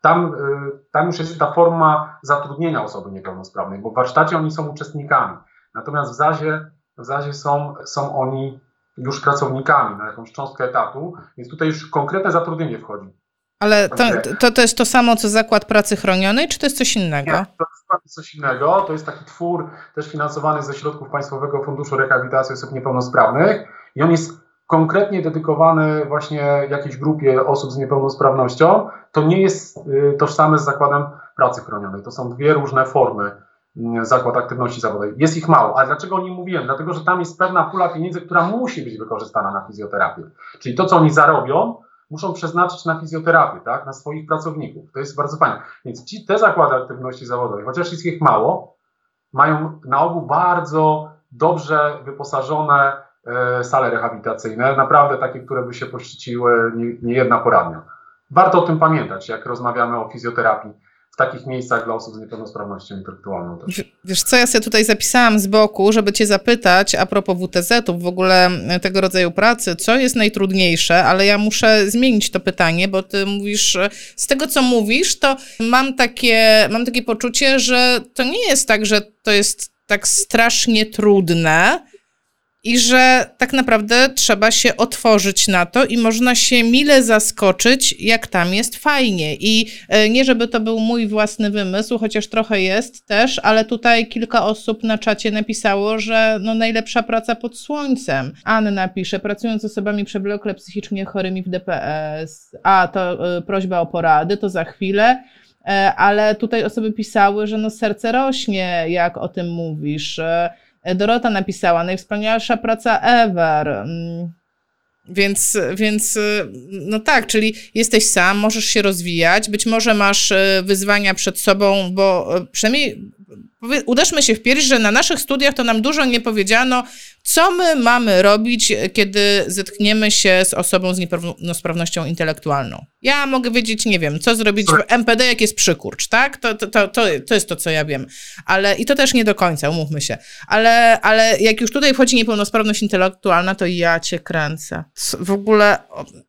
S2: tam, e, tam już jest ta forma zatrudnienia osoby niepełnosprawnej, bo w warsztacie oni są uczestnikami, natomiast w ZAzie, w ZAzie są, są oni już pracownikami na jakąś cząstkę etatu, więc tutaj już konkretne zatrudnienie wchodzi.
S1: Ale to, to, to jest to samo, co zakład pracy chronionej, czy to jest coś innego? Nie,
S2: to jest coś innego. To jest taki twór też finansowany ze środków Państwowego Funduszu Rehabilitacji Osób Niepełnosprawnych i on jest konkretnie dedykowany właśnie jakiejś grupie osób z niepełnosprawnością. To nie jest y, tożsame z zakładem pracy chronionej. To są dwie różne formy zakład aktywności zawodowej. Jest ich mało, ale dlaczego o nim mówiłem? Dlatego, że tam jest pewna pula pieniędzy, która musi być wykorzystana na fizjoterapię. Czyli to, co oni zarobią, muszą przeznaczyć na fizjoterapię, tak, na swoich pracowników. To jest bardzo fajne. Więc ci, te zakłady aktywności zawodowej, chociaż jest ich mało, mają na ogół bardzo dobrze wyposażone e, sale rehabilitacyjne, naprawdę takie, które by się poszczyciły nie, nie jedna poradnia. Warto o tym pamiętać, jak rozmawiamy o fizjoterapii w takich miejscach dla osób z niepełnosprawnością intelektualną też.
S1: Wiesz co, ja sobie tutaj zapisałam z boku, żeby cię zapytać a propos WTZ-ów, w ogóle e, tego rodzaju pracy, co jest najtrudniejsze, ale ja muszę zmienić to pytanie, bo ty mówisz, z tego co mówisz, to mam takie, mam takie poczucie, że to nie jest tak, że to jest tak strasznie trudne, i że tak naprawdę trzeba się otworzyć na to i można się mile zaskoczyć, jak tam jest fajnie. I e, nie, żeby to był mój własny wymysł, chociaż trochę jest też, ale tutaj kilka osób na czacie napisało, że no najlepsza praca pod słońcem. Anna pisze, pracując z osobami przewlekle psychicznie chorymi w DPS. A, to y, prośba o porady, to za chwilę e, ale tutaj osoby pisały, że no serce rośnie, jak o tym mówisz. Dorota napisała, najwspanialsza praca ever. Mm. Więc, więc no tak, czyli jesteś sam, możesz się rozwijać, być może masz e, wyzwania przed sobą, bo e, przynajmniej uderzmy się w pierś, że na naszych studiach to nam dużo nie powiedziano, co my mamy robić, kiedy zetkniemy się z osobą z niepełnosprawnością intelektualną. Ja mogę wiedzieć, nie wiem, co zrobić w MPD, jak jest przykurcz, tak? To, to, to, to jest to, co ja wiem. Ale i to też nie do końca, umówmy się. Ale, ale jak już tutaj wchodzi niepełnosprawność intelektualna, to ja cię kręcę. W ogóle,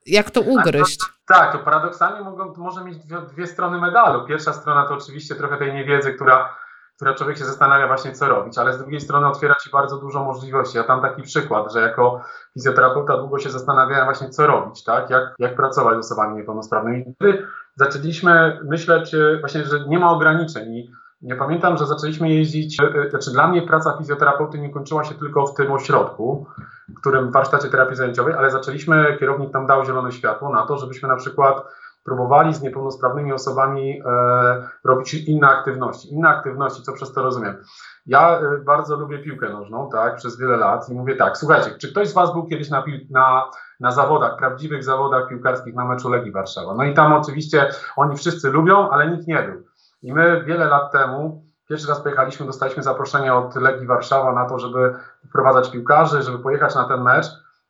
S1: jak to ugryźć?
S2: Tak, to paradoksalnie mogą, może mieć dwie, dwie strony medalu. Pierwsza strona to oczywiście trochę tej niewiedzy, która która człowiek się zastanawia właśnie, co robić, ale z drugiej strony otwiera ci bardzo dużo możliwości. Ja tam taki przykład, że jako fizjoterapeuta długo się zastanawiałem właśnie, co robić, tak? Jak, jak pracować z osobami niepełnosprawnymi. Wtedy zaczęliśmy myśleć właśnie, że nie ma ograniczeń i ja pamiętam, że zaczęliśmy jeździć, e, e, znaczy dla mnie praca fizjoterapeuty nie kończyła się tylko w tym ośrodku, w którym warsztacie terapii zajęciowej, ale zaczęliśmy, kierownik nam dał zielone światło na to, żebyśmy na przykład próbowali z niepełnosprawnymi osobami e, robić inne aktywności. Inne aktywności, co przez to rozumiem. Ja e, bardzo lubię piłkę nożną, tak, przez wiele lat i mówię tak, słuchajcie, czy ktoś z Was był kiedyś na, na, na zawodach, prawdziwych zawodach piłkarskich na meczu Legii Warszawa? No i tam oczywiście oni wszyscy lubią, ale nikt nie był. I my wiele lat temu Pierwszy raz pojechaliśmy, dostaliśmy zaproszenie od Legii Warszawa na to, żeby wprowadzać piłkarzy, żeby pojechać na ten mecz.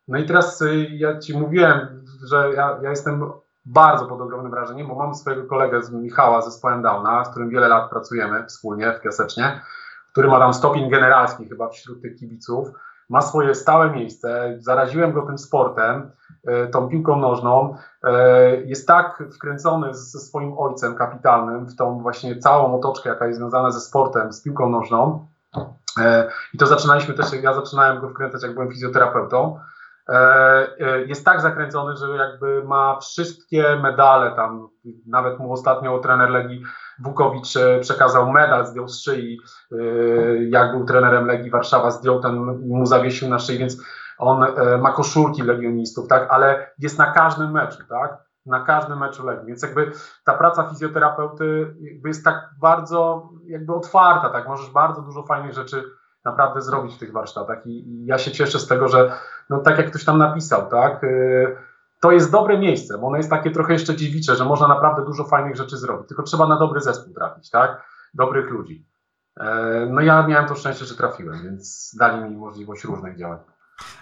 S2: No i teraz y, ja Ci mówiłem, że ja, ja jestem bardzo pod ogromnym wrażeniem, bo mam swojego kolegę z Michała ze zespołem Downa, z którym wiele lat pracujemy wspólnie w Piasecznie, który ma tam stopień generalski chyba wśród tych kibiców, ma swoje stałe miejsce, zaraziłem go tym sportem, e, tą piłką nożną, e, jest tak wkręcony ze swoim ojcem kapitalnym w tą właśnie całą otoczkę, jaka jest związana ze sportem, z piłką nożną. E, I to zaczynaliśmy też, ja zaczynałem go wkręcać, jak byłem fizjoterapeutą. Jest tak zakręcony, że jakby ma wszystkie medale tam, nawet mu ostatnio trener Legii Wukowicz przekazał medal, zdjął z szyi, jak był trenerem Legii Warszawa, zdjął ten mu zawiesił na szyi, więc on ma koszulki legionistów, tak, ale jest na każdym meczu, tak, na każdym meczu Legii. Więc jakby ta praca fizjoterapeuty jest tak bardzo jakby otwarta, tak? Możesz bardzo dużo fajnych rzeczy naprawdę zrobić w tych warsztatach i, i ja się cieszę z tego, że no tak jak ktoś tam napisał, tak? Yy, to jest dobre miejsce, bo ono jest takie trochę jeszcze dziewicze, że można naprawdę dużo fajnych rzeczy zrobić, tylko trzeba na dobry zespół trafić, tak? Dobrych ludzi. Yy, no ja miałem to szczęście, że trafiłem, więc dali mi możliwość różnych działań.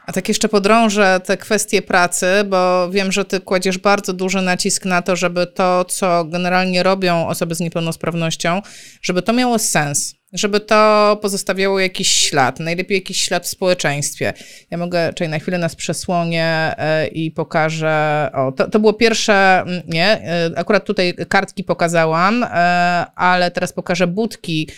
S1: A tak jeszcze podrążę te kwestie pracy, bo wiem, że ty kładziesz bardzo duży nacisk na to, żeby to, co generalnie robią osoby z niepełnosprawnością, żeby to miało sens żeby to pozostawiało jakiś ślad, najlepiej jakiś ślad w społeczeństwie. Ja mogę, czyli na chwilę nas przesłonię e, i pokażę, o, to, to było pierwsze, nie, e, akurat tutaj kartki pokazałam, e, ale teraz pokażę budki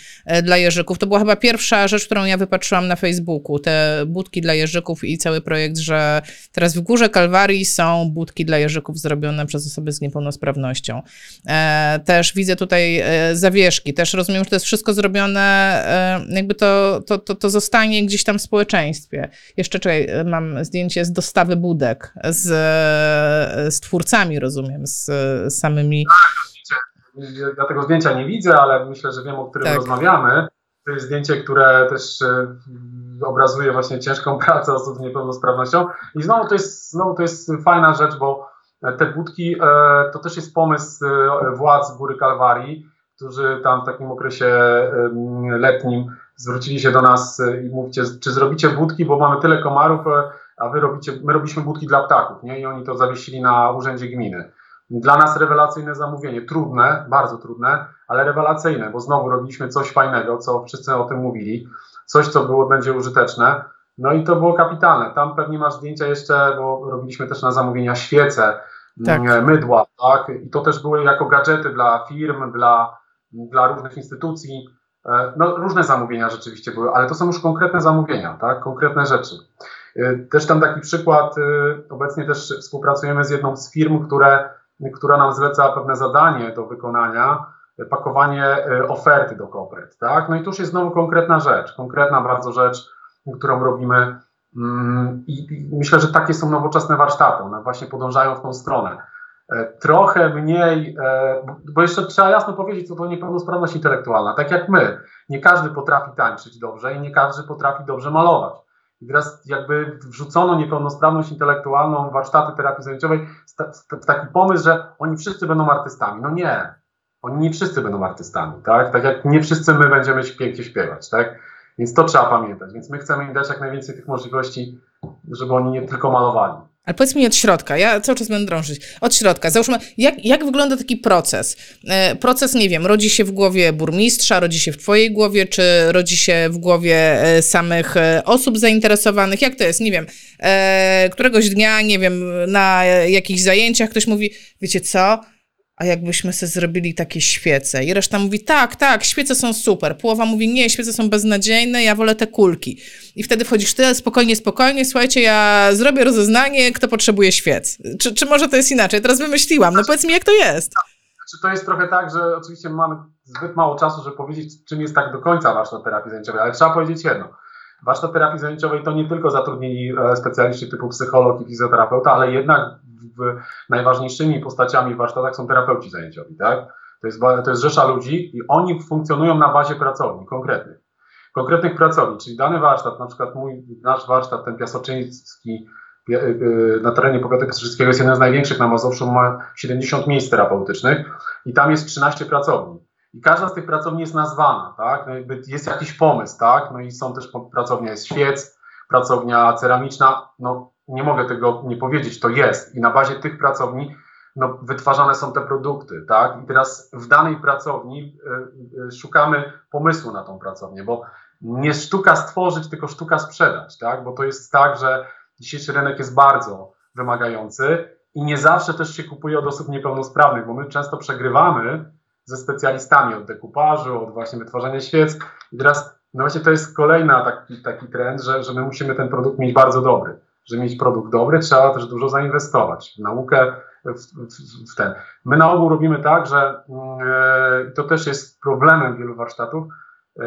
S1: dla jeżyków. To była chyba pierwsza rzecz, którą ja wypatrzyłam na Facebooku, te budki dla jeżyków i cały projekt, że teraz w Górze Kalwarii są budki dla jeżyków zrobione przez osoby z niepełnosprawnością. Też widzę tutaj zawieszki, też rozumiem, że to jest wszystko zrobione E, jakby to, to, to, to zostanie gdzieś tam w społeczeństwie. Jeszcze czekaj, mam zdjęcie z dostawy budek z, z twórcami, rozumiem, z, z samymi.
S2: Ja tego zdjęcia nie widzę, ale myślę, że wiem, o którym tak. rozmawiamy. To jest zdjęcie, które też e, obrazuje właśnie ciężką (laughs) pracę osób z niepełnosprawnością. I znowu to jest, znowu to jest fajna rzecz, bo te budki to też jest pomysł władz Góry Kalwarii którzy tam w takim okresie letnim zwrócili się do nas e, i mówicie, czy zrobicie budki, bo mamy tyle komarów, e, a wy robicie, my robiliśmy budki dla ptaków, nie? I oni to zawiesili na urzędzie gminy. Dla nas rewelacyjne zamówienie, trudne, bardzo trudne, ale rewelacyjne, bo znowu robiliśmy coś fajnego, co wszyscy o tym mówili, coś, co było, będzie użyteczne. No i to było kapitalne. Tam pewnie masz zdjęcia jeszcze, bo robiliśmy też na zamówienia świece, tak. mydła, tak? I to też były jako gadżety dla firm, dla dla różnych instytucji. E, no, różne zamówienia rzeczywiście były, ale to są już konkretne zamówienia, tak? konkretne rzeczy. E, też tam taki przykład, e, obecnie też współpracujemy z jedną z firm, które, która nam zleca pewne zadanie do wykonania, pakowanie oferty do kopert. Tak? No i tu już jest znowu konkretna rzecz, konkretna bardzo rzecz, którą robimy. Mm, I myślę, że takie są nowoczesne warsztaty, one właśnie podążają w tą stronę. E, trochę mniej, e, bo jeszcze trzeba jasno powiedzieć, co to niepełnosprawność intelektualna. Tak jak my, nie każdy potrafi tańczyć dobrze i nie każdy potrafi dobrze malować. I teraz jakby wrzucono niepełnosprawność intelektualną w warsztaty terapii zajęciowej w taki pomysł, że oni wszyscy będą artystami. No nie, oni nie wszyscy będą artystami, tak? Tak jak nie wszyscy my będziemy pięknie śpiewać, tak? Więc to trzeba pamiętać. Więc my chcemy im dać jak najwięcej tych możliwości, żeby oni nie tylko malowali.
S1: Ale powiedz mi od środka, ja cały czas będę drążyć. Od środka, załóżmy, jak, jak wygląda taki proces? E, proces, nie wiem, rodzi się w głowie burmistrza, rodzi się w twojej głowie, czy rodzi się w głowie e, samych e, osób zainteresowanych? Jak to jest? Nie wiem, e, któregoś dnia, nie wiem, na jakichś zajęciach ktoś mówi, wiecie co, a jakbyśmy sobie zrobili takie świece. I reszta mówi, tak, tak, świece są super. Połowa mówi, nie, świece są beznadziejne, ja wolę te kulki. I wtedy wchodzisz ty, spokojnie, spokojnie, słuchajcie, ja zrobię rozeznanie, kto potrzebuje świec. Czy, czy może to jest inaczej? Teraz wymyśliłam, no powiedz mi, jak to jest.
S2: Czy to jest trochę tak, że oczywiście mamy zbyt mało czasu, żeby powiedzieć, czym jest tak do końca warsztat terapii zajęciowej, ale trzeba powiedzieć jedno. Warsztat terapii zajęciowej to nie tylko zatrudnieni e, specjaliści typu psycholog i fizjoterapeuta, ale jednak najważniejszymi postaciami w warsztatach są terapeuci zajęciowi, tak? To jest, to jest rzesza ludzi i oni funkcjonują na bazie pracowni konkretnych. Konkretnych pracowni, czyli dany warsztat, na przykład mój, nasz warsztat, ten piasoczyński y, y, na terenie powiatu piasoczyńskiego jest jeden z największych na Mazowszu, ma 70 miejsc terapeutycznych i tam jest 13 pracowni. I każda z tych pracowni jest nazwana, tak? No jest jakiś pomysł, tak? No i są też pracownia jest świec, pracownia ceramiczna, no nie mogę tego nie powiedzieć, to jest i na bazie tych pracowni no, wytwarzane są te produkty, tak? I teraz w danej pracowni y, y, szukamy pomysłu na tą pracownię, bo nie sztuka stworzyć, tylko sztuka sprzedać, tak? Bo to jest tak, że dzisiejszy rynek jest bardzo wymagający i nie zawsze też się kupuje od osób niepełnosprawnych, bo my często przegrywamy ze specjalistami od dekupażu, od właśnie wytwarzania świec i teraz no właśnie to jest kolejny taki, taki trend, że, że my musimy ten produkt mieć bardzo dobry żeby mieć produkt dobry, trzeba też dużo zainwestować w naukę, w, w, w ten. My na ogół robimy tak, że yy, to też jest problemem wielu warsztatów, yy,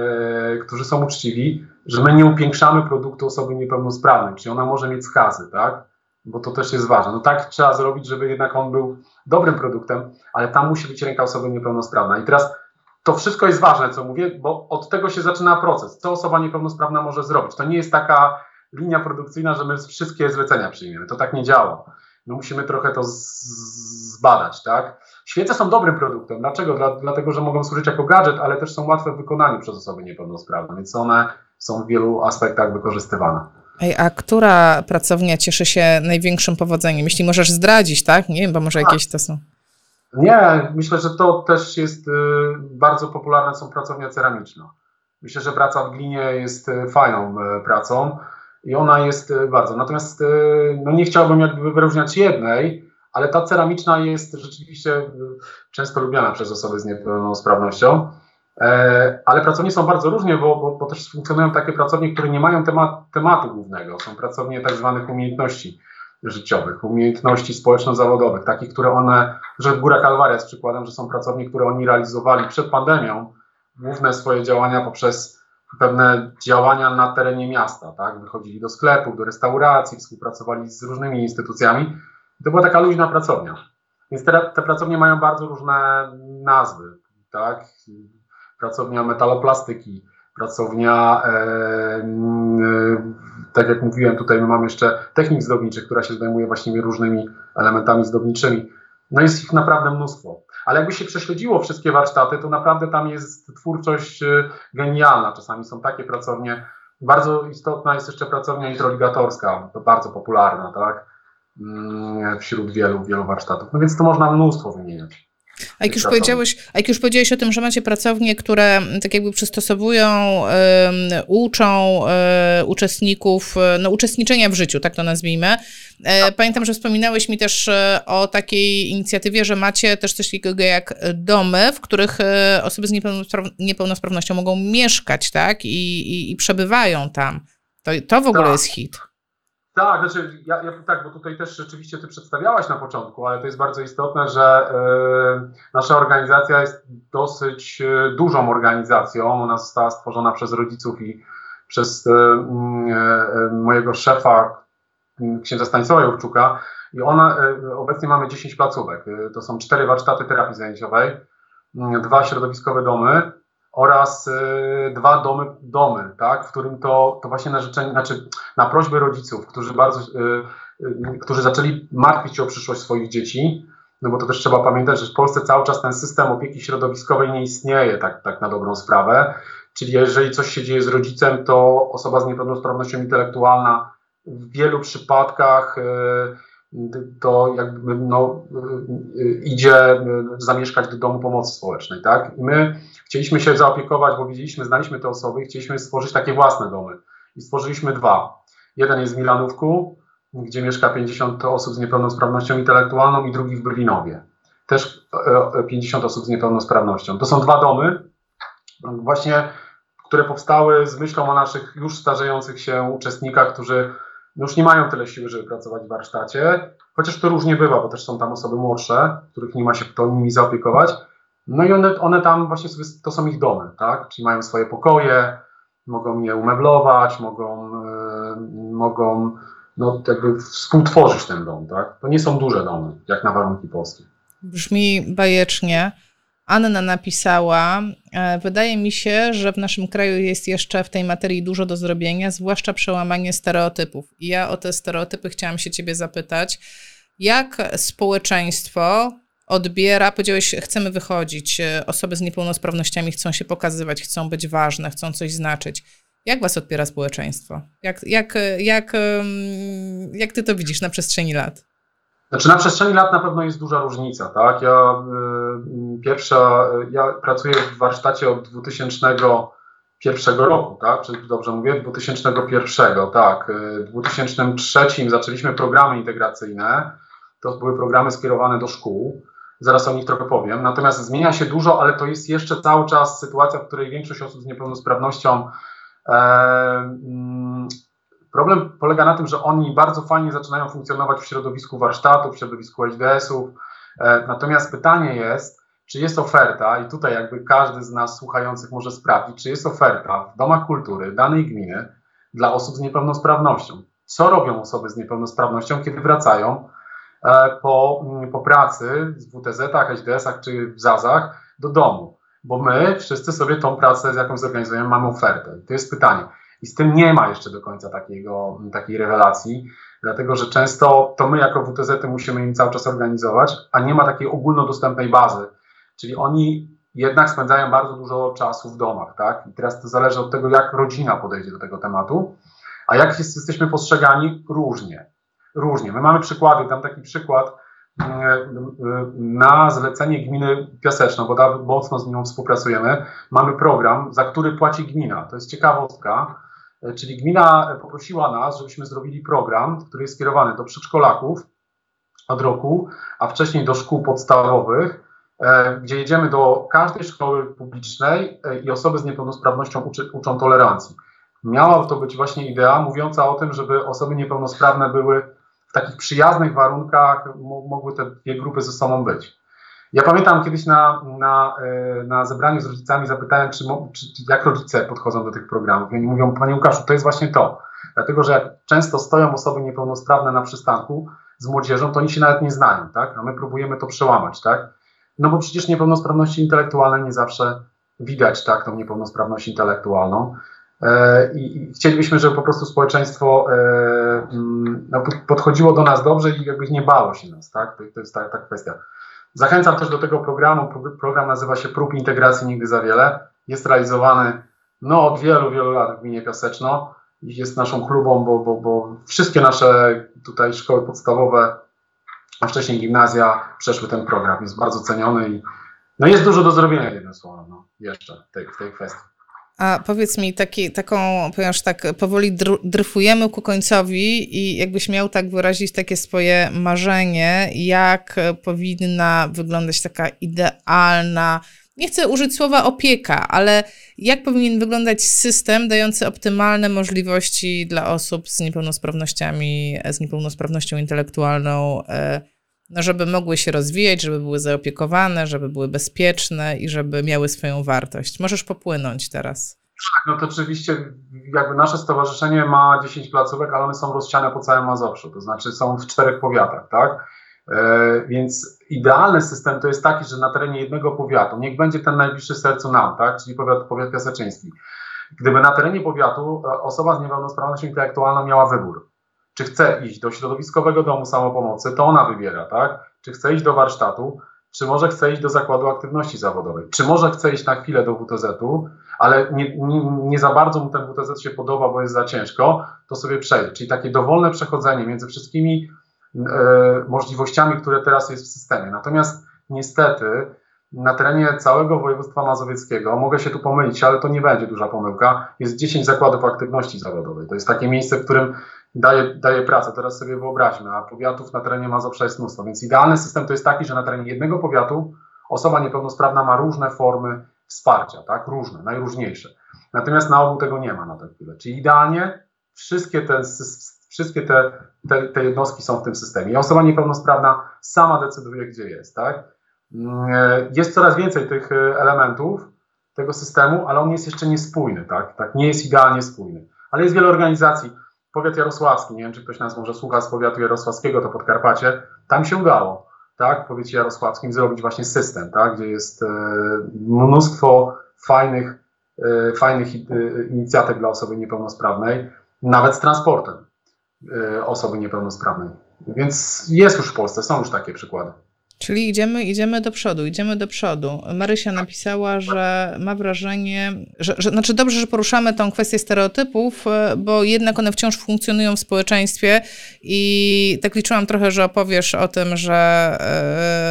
S2: którzy są uczciwi, że my nie upiększamy produktu osoby niepełnosprawnej, czyli ona może mieć skazy, tak? Bo to też jest ważne. No tak trzeba zrobić, żeby jednak on był dobrym produktem, ale tam musi być ręka osoby niepełnosprawnej. I teraz to wszystko jest ważne, co mówię, bo od tego się zaczyna proces. Co osoba niepełnosprawna może zrobić? To nie jest taka linia produkcyjna, że my wszystkie zlecenia przyjmiemy. To tak nie działa. My musimy trochę to zbadać, tak? Świece są dobrym produktem. Dlaczego? Dla, dlatego, że mogą służyć jako gadżet, ale też są łatwe w wykonaniu przez osoby niepełnosprawne, więc one są w wielu aspektach wykorzystywane.
S1: Ej, a która pracownia cieszy się największym powodzeniem? Jeśli możesz zdradzić, tak? Nie wiem, bo może tak. jakieś to są.
S2: Nie, myślę, że to też jest y, bardzo popularne, są pracownia ceramiczna. Myślę, że praca w glinie jest y, fajną y, pracą i ona jest bardzo. Natomiast no nie chciałbym jakby wyróżniać jednej, ale ta ceramiczna jest rzeczywiście często lubiana przez osoby z niepełnosprawnością. E, ale pracownie są bardzo różnie, bo, bo, bo też funkcjonują takie pracownie, które nie mają temat, tematu głównego. Są pracownie tak zwanych umiejętności życiowych, umiejętności społeczno-zawodowych, takich, które one, że Góra Kalwaria jest przykładem, że są pracownie, które oni realizowali przed pandemią, główne swoje działania poprzez pewne działania na terenie miasta, tak? Wychodzili do sklepów, do restauracji, współpracowali z różnymi instytucjami. To była taka luźna pracownia. Więc te, te pracownie mają bardzo różne nazwy, tak? Pracownia metaloplastyki, pracownia, e, e, tak jak mówiłem, tutaj my mamy jeszcze technik zdobniczych, która się zajmuje właśnie różnymi elementami zdobniczymi. No jest ich naprawdę mnóstwo. Ale jakby się prześledziło wszystkie warsztaty, to naprawdę tam jest twórczość e, genialna. Czasami są takie pracownie. Bardzo istotna jest jeszcze pracownia hidroligatorska, to bardzo popularna, tak? Mm, wśród wielu, wielu warsztatów. No więc to można mnóstwo wymieniać.
S1: A jak, już powiedziałeś, a jak już powiedziałeś o tym, że macie pracownie, które tak jakby przystosowują, um, uczą um, uczestników, e, no uczestniczenia w życiu, tak to nazwijmy. E, pamiętam, że wspominałeś mi też o takiej inicjatywie, że macie też coś takiego jak domy, w których osoby z niepełnosprawnością mogą mieszkać, tak? I, i, i przebywają tam. To, to w ogóle tak. jest hit.
S2: Tak, znaczy, ja, ja, tak, bo tutaj też rzeczywiście Ty przedstawiałaś na początku, ale to jest bardzo istotne, że y, nasza organizacja jest dosyć y, dużą organizacją. Ona została stworzona przez rodziców i przez y, mojego szefa, księdza Stanisława Jurczuka. I ona, obecnie mamy 10 placówek. To są cztery warsztaty terapii zajęciowej, dwa środowiskowe domy, oraz y, dwa domy, domy, tak, w którym to, to właśnie na życzenie, znaczy na prośbę rodziców, którzy bardzo, y, y, którzy zaczęli martwić się o przyszłość swoich dzieci, no bo to też trzeba pamiętać, że w Polsce cały czas ten system opieki środowiskowej nie istnieje tak, tak na dobrą sprawę, czyli jeżeli coś się dzieje z rodzicem, to osoba z niepełnosprawnością intelektualna w wielu przypadkach to jakby no, idzie zamieszkać do domu pomocy społecznej, tak? I my chcieliśmy się zaopiekować, bo widzieliśmy, znaliśmy te osoby i chcieliśmy stworzyć takie własne domy. I stworzyliśmy dwa. Jeden jest w Milanówku, gdzie mieszka 50 osób z niepełnosprawnością intelektualną i drugi w Brwinowie. Też 50 e, osób z niepełnosprawnością. To są dwa domy, właśnie, które powstały z myślą o naszych już starzejących się uczestnikach, którzy już nie mają tyle siły, żeby pracować w warsztacie, chociaż to różnie bywa, bo też są tam osoby młodsze, których nie ma się kto nimi zaopiekować, no i one, one tam właśnie sobie, to są ich domy, tak? Czyli mają swoje pokoje, mogą je umeblować, mogą, yy, mogą no, jakby współtworzyć ten dom, tak? To nie są duże domy, jak na warunki polskie.
S1: Brzmi bajecznie. Anna napisała, e, wydaje mi się, że w naszym kraju jest jeszcze w tej materii dużo do zrobienia, zwłaszcza przełamanie stereotypów. I ja o te stereotypy chciałam się ciebie zapytać. Jak społeczeństwo odbiera, powiedziałeś, chcemy wychodzić, e, osoby z niepełnosprawnościami chcą się pokazywać, chcą być ważne, chcą coś znaczyć. Jak was odbiera społeczeństwo? Jak, jak, jak, jak ty to widzisz na przestrzeni lat?
S2: Znaczy na przestrzeni lat na pewno jest duża różnica, tak? Ja y, pierwsza, ja pracuję w warsztacie od 2001 roku, tak? Czy dobrze mówię? 2001, tak. W 2003 zaczęliśmy programy integracyjne. To były programy skierowane do szkół zaraz o nich trochę powiem. Natomiast zmienia się dużo, ale to jest jeszcze cały czas sytuacja, w której większość osób z niepełnosprawnością e, mm, Problem polega na tym, że oni bardzo fajnie zaczynają funkcjonować w środowisku warsztatów, w środowisku HDS-ów. E, natomiast pytanie jest, czy jest oferta, i tutaj jakby każdy z nas słuchających może sprawdzić, czy jest oferta w domach kultury danej gminy dla osób z niepełnosprawnością. Co robią osoby z niepełnosprawnością, kiedy wracają po, po pracy w WTZ-ach, HDS-ach czy w ZAZ-ach do domu? Bo my wszyscy sobie tą pracę, z jaką zorganizujemy, mamy ofertę. To jest pytanie. I z tym nie ma jeszcze do końca takiego, takiej rewelacji, dlatego że często to my jako WTZ musimy im cały czas organizować, a nie ma takiej ogólnodostępnej bazy. Czyli oni jednak spędzają bardzo dużo czasu w domach, tak? I teraz to zależy od tego, jak rodzina podejdzie do tego tematu, a jak jest, jesteśmy postrzegani różnie. Różnie. My mamy przykłady, dam taki przykład mm, na zlecenie gminy Piaseczno, bo mocno z nią współpracujemy. Mamy program, za który płaci gmina. To jest ciekawostka E, czyli gmina poprosiła nas, żebyśmy zrobili program, który jest skierowany do przedszkolaków od roku, a wcześniej do szkół podstawowych, e, gdzie jedziemy do każdej szkoły publicznej e, i osoby z niepełnosprawnością uczy, uczą tolerancji. Miała to być właśnie idea mówiąca o tym, żeby osoby niepełnosprawne były w takich przyjaznych warunkach, mogły te dwie grupy ze sobą być. Ja pamiętam kiedyś na, na, e, na zebraniu z rodzicami zapytałem, czy, czy, jak rodzice podchodzą do tych programów. I oni mówią, panie Łukaszu, to jest właśnie to. Dlatego, że jak często stoją osoby niepełnosprawne na przystanku z młodzieżą, to oni się nawet nie znają, tak? A my próbujemy to przełamać, tak? No bo przecież niepełnosprawności intelektualne nie zawsze widać, tak, tą niepełnosprawność intelektualną. E, I, chcielibyśmy, żeby po prostu społeczeństwo e, mm, no, podchodziło do nas dobrze i jakby nie bało się nas, tak? To jest ta, ta kwestia. Zachęcam też do tego programu. Program nazywa się Prób Integracji Nigdy za Wiele. Jest realizowany no, od wielu, wielu lat w gminie Piaseczno. Jest naszą klubą, bo, bo, bo wszystkie nasze tutaj szkoły podstawowe, a wcześniej gimnazja przeszły ten program. Jest bardzo ceniony i no jest dużo do zrobienia, jednym słowem, no, jeszcze w tej, w tej kwestii.
S1: A powiedz mi, taki, taką, ponieważ tak powoli dryfujemy ku końcowi i jakbyś miał tak wyrazić takie swoje marzenie, jak powinna wyglądać taka idealna, nie chcę użyć słowa opieka, ale jak powinien wyglądać system dający optymalne możliwości dla osób z niepełnosprawnościami, z niepełnosprawnością intelektualną, e, no żeby mogły się rozwijać, żeby były zaopiekowane, żeby były bezpieczne i żeby miały swoją wartość. Możesz popłynąć teraz.
S2: Tak, no to oczywiście jakby nasze stowarzyszenie ma 10 placówek, ale one są rozsiane po całym Mazowszu, to znaczy są w czterech powiatach, tak? E, więc idealny system to jest taki, że na terenie jednego powiatu, niech będzie ten najbliższy sercu nam, tak? Czyli powiat, powiat piaseczyński. Gdyby na terenie powiatu e, osoba z niepełnosprawnością intelektualną miała wybór, czy chce iść do środowiskowego domu samopomocy, to ona wybiera, tak? Czy chce iść do warsztatu, czy może chce iść do zakładu aktywności zawodowej, czy może chce iść na chwilę do WTZ-u, ale nie, nie, nie, za bardzo mu ten WTZ się podoba, bo jest za ciężko, to sobie przejdzie. Czyli takie dowolne przechodzenie między wszystkimi e, możliwościami, które teraz jest w systemie. Natomiast niestety na terenie całego województwa mazowieckiego, mogę się tu pomylić, ale to nie będzie duża pomyłka, jest 10 zakładów aktywności zawodowej. To jest takie miejsce, w którym daje, daje pracę. Teraz sobie wyobraźmy, a powiatów na terenie Mazowsza jest mnóstwo. Więc idealny system to jest taki, że na terenie jednego powiatu osoba niepełnosprawna ma różne formy wsparcia, tak? Różne, najróżniejsze. Natomiast na ogół tego nie ma na tę chwilę. Czyli idealnie wszystkie te, wszystkie te, te, te jednostki są w tym systemie. I osoba niepełnosprawna sama decyduje, gdzie jest, tak? Mm, jest coraz więcej tych e, elementów tego systemu, ale on jest jeszcze niespójny, tak? tak? Nie jest idealnie spójny. Ale jest wiele organizacji, powiat jarosławski, nie wiem, czy ktoś nas może słucha z powiatu jarosławskiego, to Podkarpacie, tam się udało, tak, w powiecie jarosławskim zrobić właśnie system, tak, gdzie jest e, mnóstwo fajnych, e, fajnych inicjatyw dla osoby niepełnosprawnej, nawet z transportem osoby niepełnosprawnej. Więc jest już w Polsce, są już takie przykłady.
S1: Czyli idziemy, idziemy do przodu, idziemy do przodu. Marysia napisała, że ma wrażenie, że, że znaczy dobrze, że poruszamy tą kwestię stereotypów, e, bo jednak one wciąż funkcjonują w społeczeństwie i tak liczyłam trochę, że opowiesz o tym, że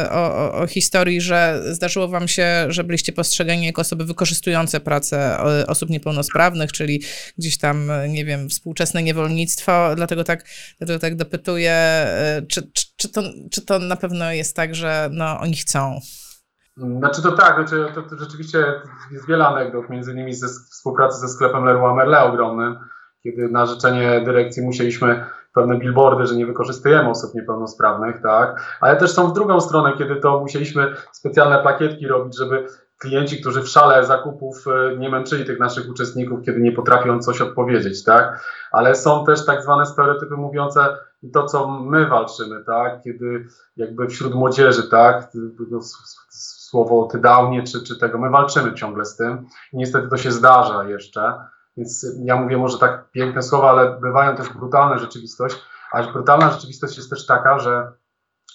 S1: e, o, o, o historii, że zdarzyło wam się, że byliście postrzegani jako osoby wykorzystujące pracę e, osób niepełnosprawnych, czyli gdzieś tam, nie wiem, współczesne niewolnictwo, dlatego tak, dlatego tak dopytuję, czy, czy, czy, to, czy to na pewno jest tak, że no, oni chcą.
S2: Znaczy to tak, znaczy, to, to rzeczywiście jest wiele anegdot, między innymi ze współpracy ze sklepem Leroy Merlin ogromnym, kiedy na życzenie dyrekcji musieliśmy pewne billboardy, że nie wykorzystujemy osób niepełnosprawnych, tak, ale też są w drugą stronę, kiedy to musieliśmy specjalne plakietki robić, żeby klienci, którzy w szale zakupów e, nie męczyli tych naszych uczestników, kiedy nie potrafią coś odpowiedzieć, tak? Ale są też tak zwane stereotypy mówiące to, co my walczymy, tak? Kiedy jakby wśród młodzieży, tak? Słowo tydałnie czy, czy tego, my walczymy ciągle z tym. Niestety to się zdarza jeszcze. Więc ja mówię może tak piękne słowa, ale bywają też brutalne rzeczywistość. A brutalna rzeczywistość jest też taka, że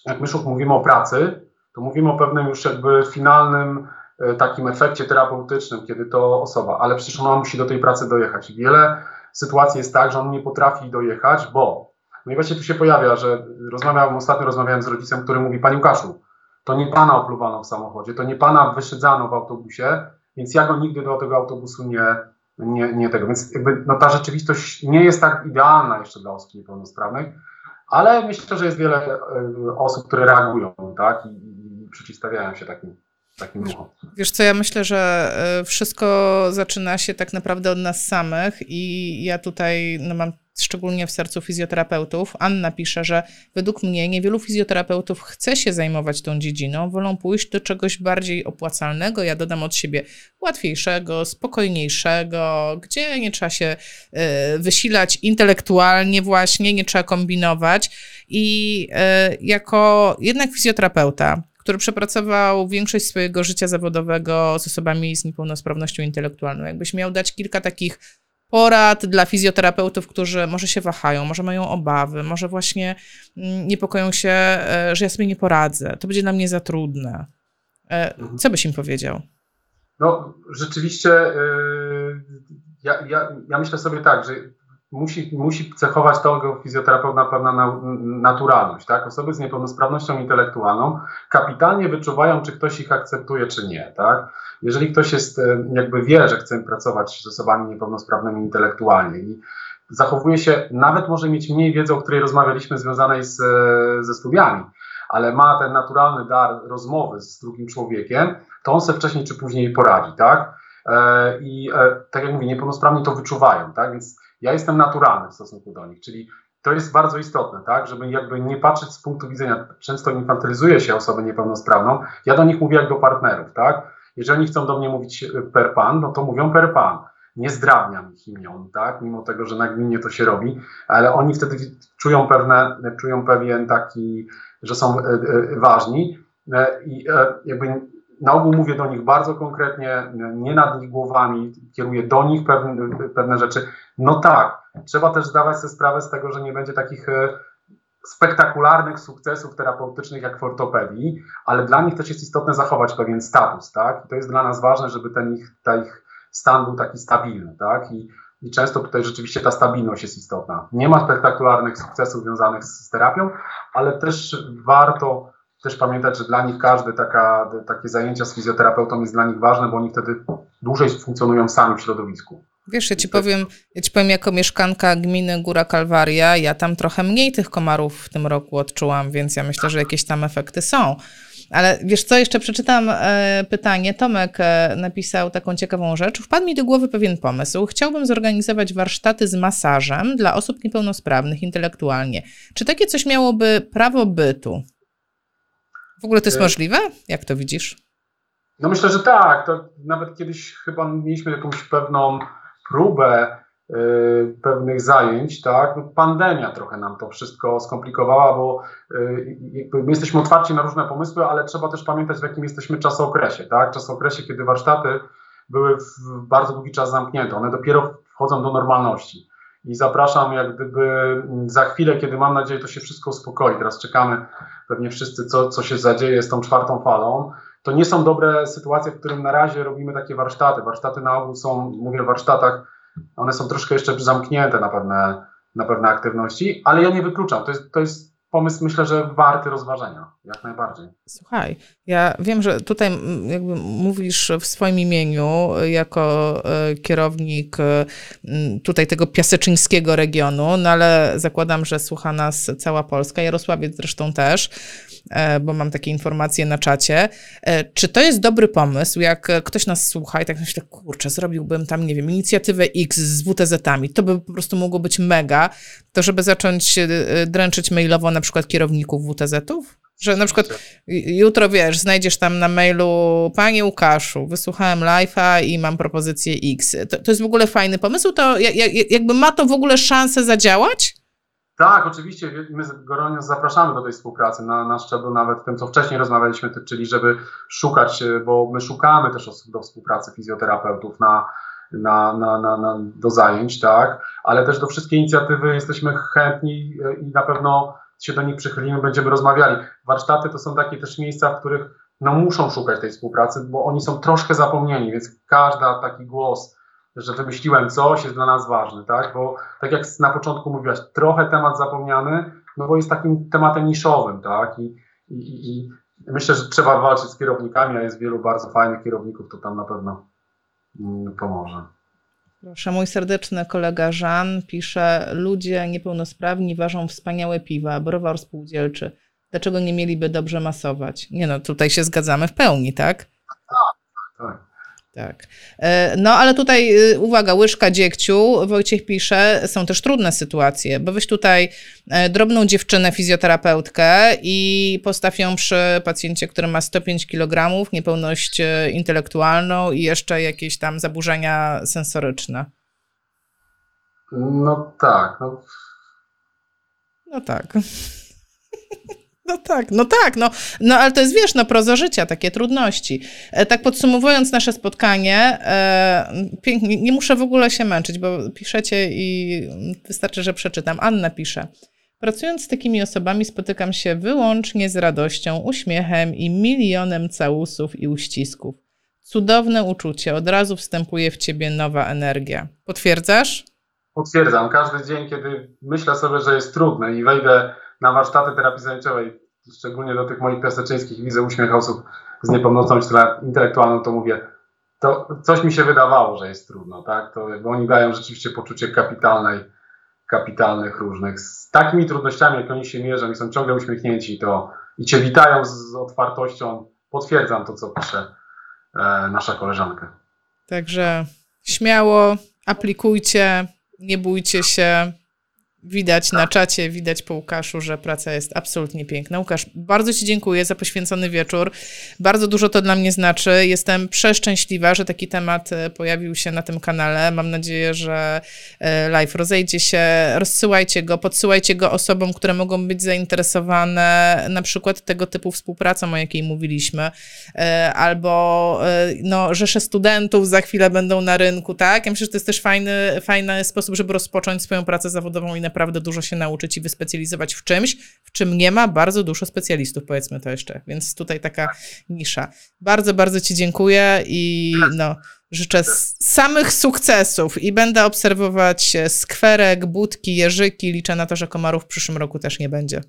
S2: jak my mówimy o pracy, to mówimy o pewnym już jakby finalnym takim efekcie terapeutycznym, kiedy to osoba, ale przecież ona musi do tej pracy dojechać. I wiele sytuacji jest tak, że on nie potrafi dojechać, bo. No i właśnie tu się pojawia, że rozmawiałem, ostatnio rozmawiałem z rodzicem, który mówi, Panie Łukaszu, to nie Pana opluwano w samochodzie, to nie Pana wyszydzano w autobusie, więc ja go nigdy do tego autobusu nie, nie, nie tego. Więc jakby no, ta rzeczywistość nie jest tak idealna jeszcze dla osób niepełnosprawnych, ale myślę, że jest wiele e, osób, które reagują tak, i, i przeciwstawiają się takim takim
S1: Wiesz co, ja myślę, że e, wszystko zaczyna się tak naprawdę od nas samych i ja tutaj no, mam szczególnie w sercu fizjoterapeutów. Anna pisze, że według mnie niewielu fizjoterapeutów chce się zajmować tą dziedziną, wolą pójść do czegoś bardziej opłacalnego, ja dodam od siebie łatwiejszego, spokojniejszego, gdzie nie trzeba się e, wysilać intelektualnie właśnie, nie trzeba kombinować. I e, jako jednak fizjoterapeuta, który przepracował większość swojego życia zawodowego z osobami z niepełnosprawnością intelektualną. Jakbyś miał dać kilka takich porad dla fizjoterapeutów, którzy może się wahają, może mają obawy, może właśnie mm, niepokoją się, e, że ja sobie nie poradzę, to będzie dla mnie za trudne. E, mhm. Co byś im powiedział?
S2: No, rzeczywiście, yy, ja, ja, ja myślę sobie tak, że musi, musi cechować tego fizjoterapeuta pewna naturalność. Tak? Osoby z niepełnosprawnością intelektualną kapitalnie wyczuwają, czy ktoś ich akceptuje, czy nie. Tak? Jeżeli ktoś jest, e, jakby wie, że chce pracować z osobami niepełnosprawnymi intelektualnie i zachowuje się, nawet może mieć mniej wiedzy, o której rozmawialiśmy, związanej z, e, ze studiami, ale ma ten naturalny dar rozmowy z drugim człowiekiem, to on sobie wcześniej czy później poradzi. Tak? E, I tak jak mówię, niepełnosprawni to wyczuwają, tak? Więc ja jestem naturalny w stosunku do nich, czyli to jest bardzo istotne, tak, żeby jakby nie patrzeć z punktu widzenia, często infantylizuje się osobę niepełnosprawną, ja do nich mówię jak do partnerów, tak, jeżeli oni chcą do mnie mówić e, per pan, no to mówią per pan, nie zdrabniam ich imion, tak, mimo tego, że nagminnie to się robi, ale oni wtedy czują pewne, czują pewien taki, że są e, e, ważni i jakby na ogół mówię do nich bardzo konkretnie, nie nad ich głowami, kieruję do nich pewne, pewne rzeczy. No tak, trzeba też zdawać sobie sprawę z tego, że nie będzie takich e, spektakularnych sukcesów terapeutycznych jak w ortopedii, ale dla nich też jest istotne zachować pewien status, tak? I to jest dla nas ważne, żeby ten ich, ta ich stan był taki stabilny, tak? I, I często tutaj rzeczywiście ta stabilność jest istotna. Nie ma spektakularnych sukcesów związanych z terapią, ale też warto też pamiętać, że dla nich każde taka, takie zajęcia z fizjoterapeutą jest dla nich ważne, bo oni wtedy dłużej funkcjonują sami w środowisku.
S1: Wiesz, ja ci powiem, ja ci powiem jako mieszkanka gminy Góra Kalwaria, ja tam trochę mniej tych komarów w tym roku odczułam, więc ja myślę, że jakieś tam efekty są. Ale wiesz co, jeszcze przeczytam e, pytanie. Tomek e, napisał taką ciekawą rzecz. Wpadł mi do głowy pewien pomysł. Chciałbym zorganizować warsztaty z masażem dla osób niepełnosprawnych intelektualnie. Czy takie coś miałoby prawo bytu? W ogóle to jest e, możliwe? Jak to widzisz?
S2: No myślę, że tak. To nawet kiedyś chyba mieliśmy jakąś pewną próbę y, pewnych zajęć, tak? No, pandemia trochę nam to wszystko skomplikowała, bo y, my jesteśmy otwarci na różne pomysły, ale trzeba też pamiętać, w jakim jesteśmy czasokresie, tak? Czasokresie, kiedy warsztaty były w bardzo długi czas zamknięte. One dopiero wchodzą do normalności. I zapraszam, jak gdyby za chwilę, kiedy mam nadzieję, to się wszystko uspokoi. Teraz czekamy pewnie wszyscy, co, co się zadzieje z tą czwartą falą to nie są dobre sytuacje, w którym na razie robimy takie warsztaty. Warsztaty na ogół są, mówię o warsztatach, one są troszkę jeszcze zamknięte na pewne, na pewne aktywności, ale ja nie wykluczam. To jest, to jest pomysł myślę, że warty rozważenia, jak najbardziej.
S1: Słuchaj, ja wiem, że tutaj jakby mówisz w swoim imieniu jako e, kierownik e, tutaj tego piaseczyńskiego regionu, no ale zakładam, że słucha nas cała Polska, Jarosławiec zresztą też, bo mam takie informacje na czacie. Czy to jest dobry pomysł, jak ktoś nas słucha i tak myślę, kurczę, zrobiłbym tam, nie wiem, inicjatywę X z WTZ-ami, to by po prostu mogło być mega, to żeby zacząć dręczyć mailowo na przykład kierowników WTZ-ów? Że na przykład jutro wiesz, znajdziesz tam na mailu, panie Łukaszu, wysłuchałem live'a i mam propozycję X. To, to jest w ogóle fajny pomysł? To jakby ma to w ogóle szansę zadziałać?
S2: Tak, oczywiście. My gorąco zapraszamy do tej współpracy na, na szczeblu nawet tym, co wcześniej rozmawialiśmy, czyli żeby szukać, bo my szukamy też osób do współpracy fizjoterapeutów na, na, na, na, na, do zajęć, tak, ale też do wszystkie inicjatywy jesteśmy chętni i na pewno się do nich przychylimy, będziemy rozmawiali. Warsztaty to są takie też miejsca, w których no, muszą szukać tej współpracy, bo oni są troszkę zapomnieni, więc każda taki głos, że wymyśliłem coś, jest dla nas ważny, tak? Bo tak jak na początku mówiłaś, trochę temat zapomniany, no bo jest takim tematem niszowym, tak? I, i, i myślę, że trzeba walczyć z kierownikami, a jest wielu bardzo fajnych kierowników, to tam na pewno mm, pomoże.
S1: Proszę, mój serdeczny kolega Żan pisze, ludzie niepełnosprawni ważą wspaniałe piwa, browar spółdzielczy. Dlaczego nie mieliby dobrze masować? Nie no, tutaj się zgadzamy w pełni, tak?
S2: Tak, tak.
S1: E, no ale tutaj y, uwaga, łyżka dziegciu, Wojciech pisze, są też trudne sytuacje, bo weź tutaj e, drobną dziewczynę, fizjoterapeutkę i postaw ją przy pacjencie, który ma 105 kg, niepełność e, intelektualną i jeszcze jakieś tam zaburzenia sensoryczne.
S2: No tak. No,
S1: no tak. (laughs) No tak, no tak, no, no ale to jest, wiesz, no proza życia, takie trudności. E, tak podsumowując nasze spotkanie, e, nie muszę w ogóle się męczyć, bo piszecie i wystarczy, że przeczytam. Anna pisze. Pracując z takimi osobami spotykam się wyłącznie z radością, uśmiechem i milionem całusów i uścisków. Cudowne uczucie, od razu wstępuje w ciebie nowa energia. Potwierdzasz?
S2: Potwierdzam. Każdy dzień, kiedy myślę sobie, że jest trudne i wejdę na warsztaty terapii zajęciowej, szczególnie do tych moich piaseczyńskich, widzę uśmiech osób z niepełnosprawnością intelektualną, to mówię, to coś mi się wydawało, że jest trudno, tak? To jakby oni dają rzeczywiście poczucie kapitalnej, kapitalnych różnych. Z takimi trudnościami, jak oni się mierzą i są ciągle uśmiechnięci, to i cię witają z otwartością, potwierdzam to, co pisze e, nasza koleżanka.
S1: Także śmiało aplikujcie, nie bójcie się, Widać na czacie, widać po Łukaszu, że praca jest absolutnie piękna. Łukasz, bardzo Ci dziękuję za poświęcony wieczór. Bardzo dużo to dla mnie znaczy. Jestem przeszczęśliwa, że taki temat e, pojawił się na tym kanale. Mam nadzieję, że e, live rozejdzie się. Rozsyłajcie go, podsyłajcie go osobom, które mogą być zainteresowane na przykład tego typu współpracą, o jakiej mówiliśmy. E, albo no, rzesze studentów za chwilę będą na rynku, tak? Ja myślę, że to jest też fajny, fajny sposób, żeby rozpocząć swoją pracę zawodową i naprawdę dużo się nauczyć i wyspecjalizować w czymś, w czym nie ma bardzo dużo specjalistów, powiedzmy to jeszcze. Więc tutaj taka nisza. Bardzo, bardzo Ci dziękuję i no, życzę samych sukcesów i będę obserwować skwerek, budki, jeżyki. Liczę na to, że komarów w przyszłym roku też nie będzie.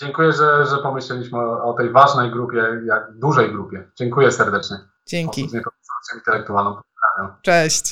S2: Dziękuję, że, że pomyśleliśmy o, tej ważnej grupie, jak dużej grupie. Dziękuję serdecznie.
S1: Dzięki.
S2: Intelektualną.
S1: Cześć.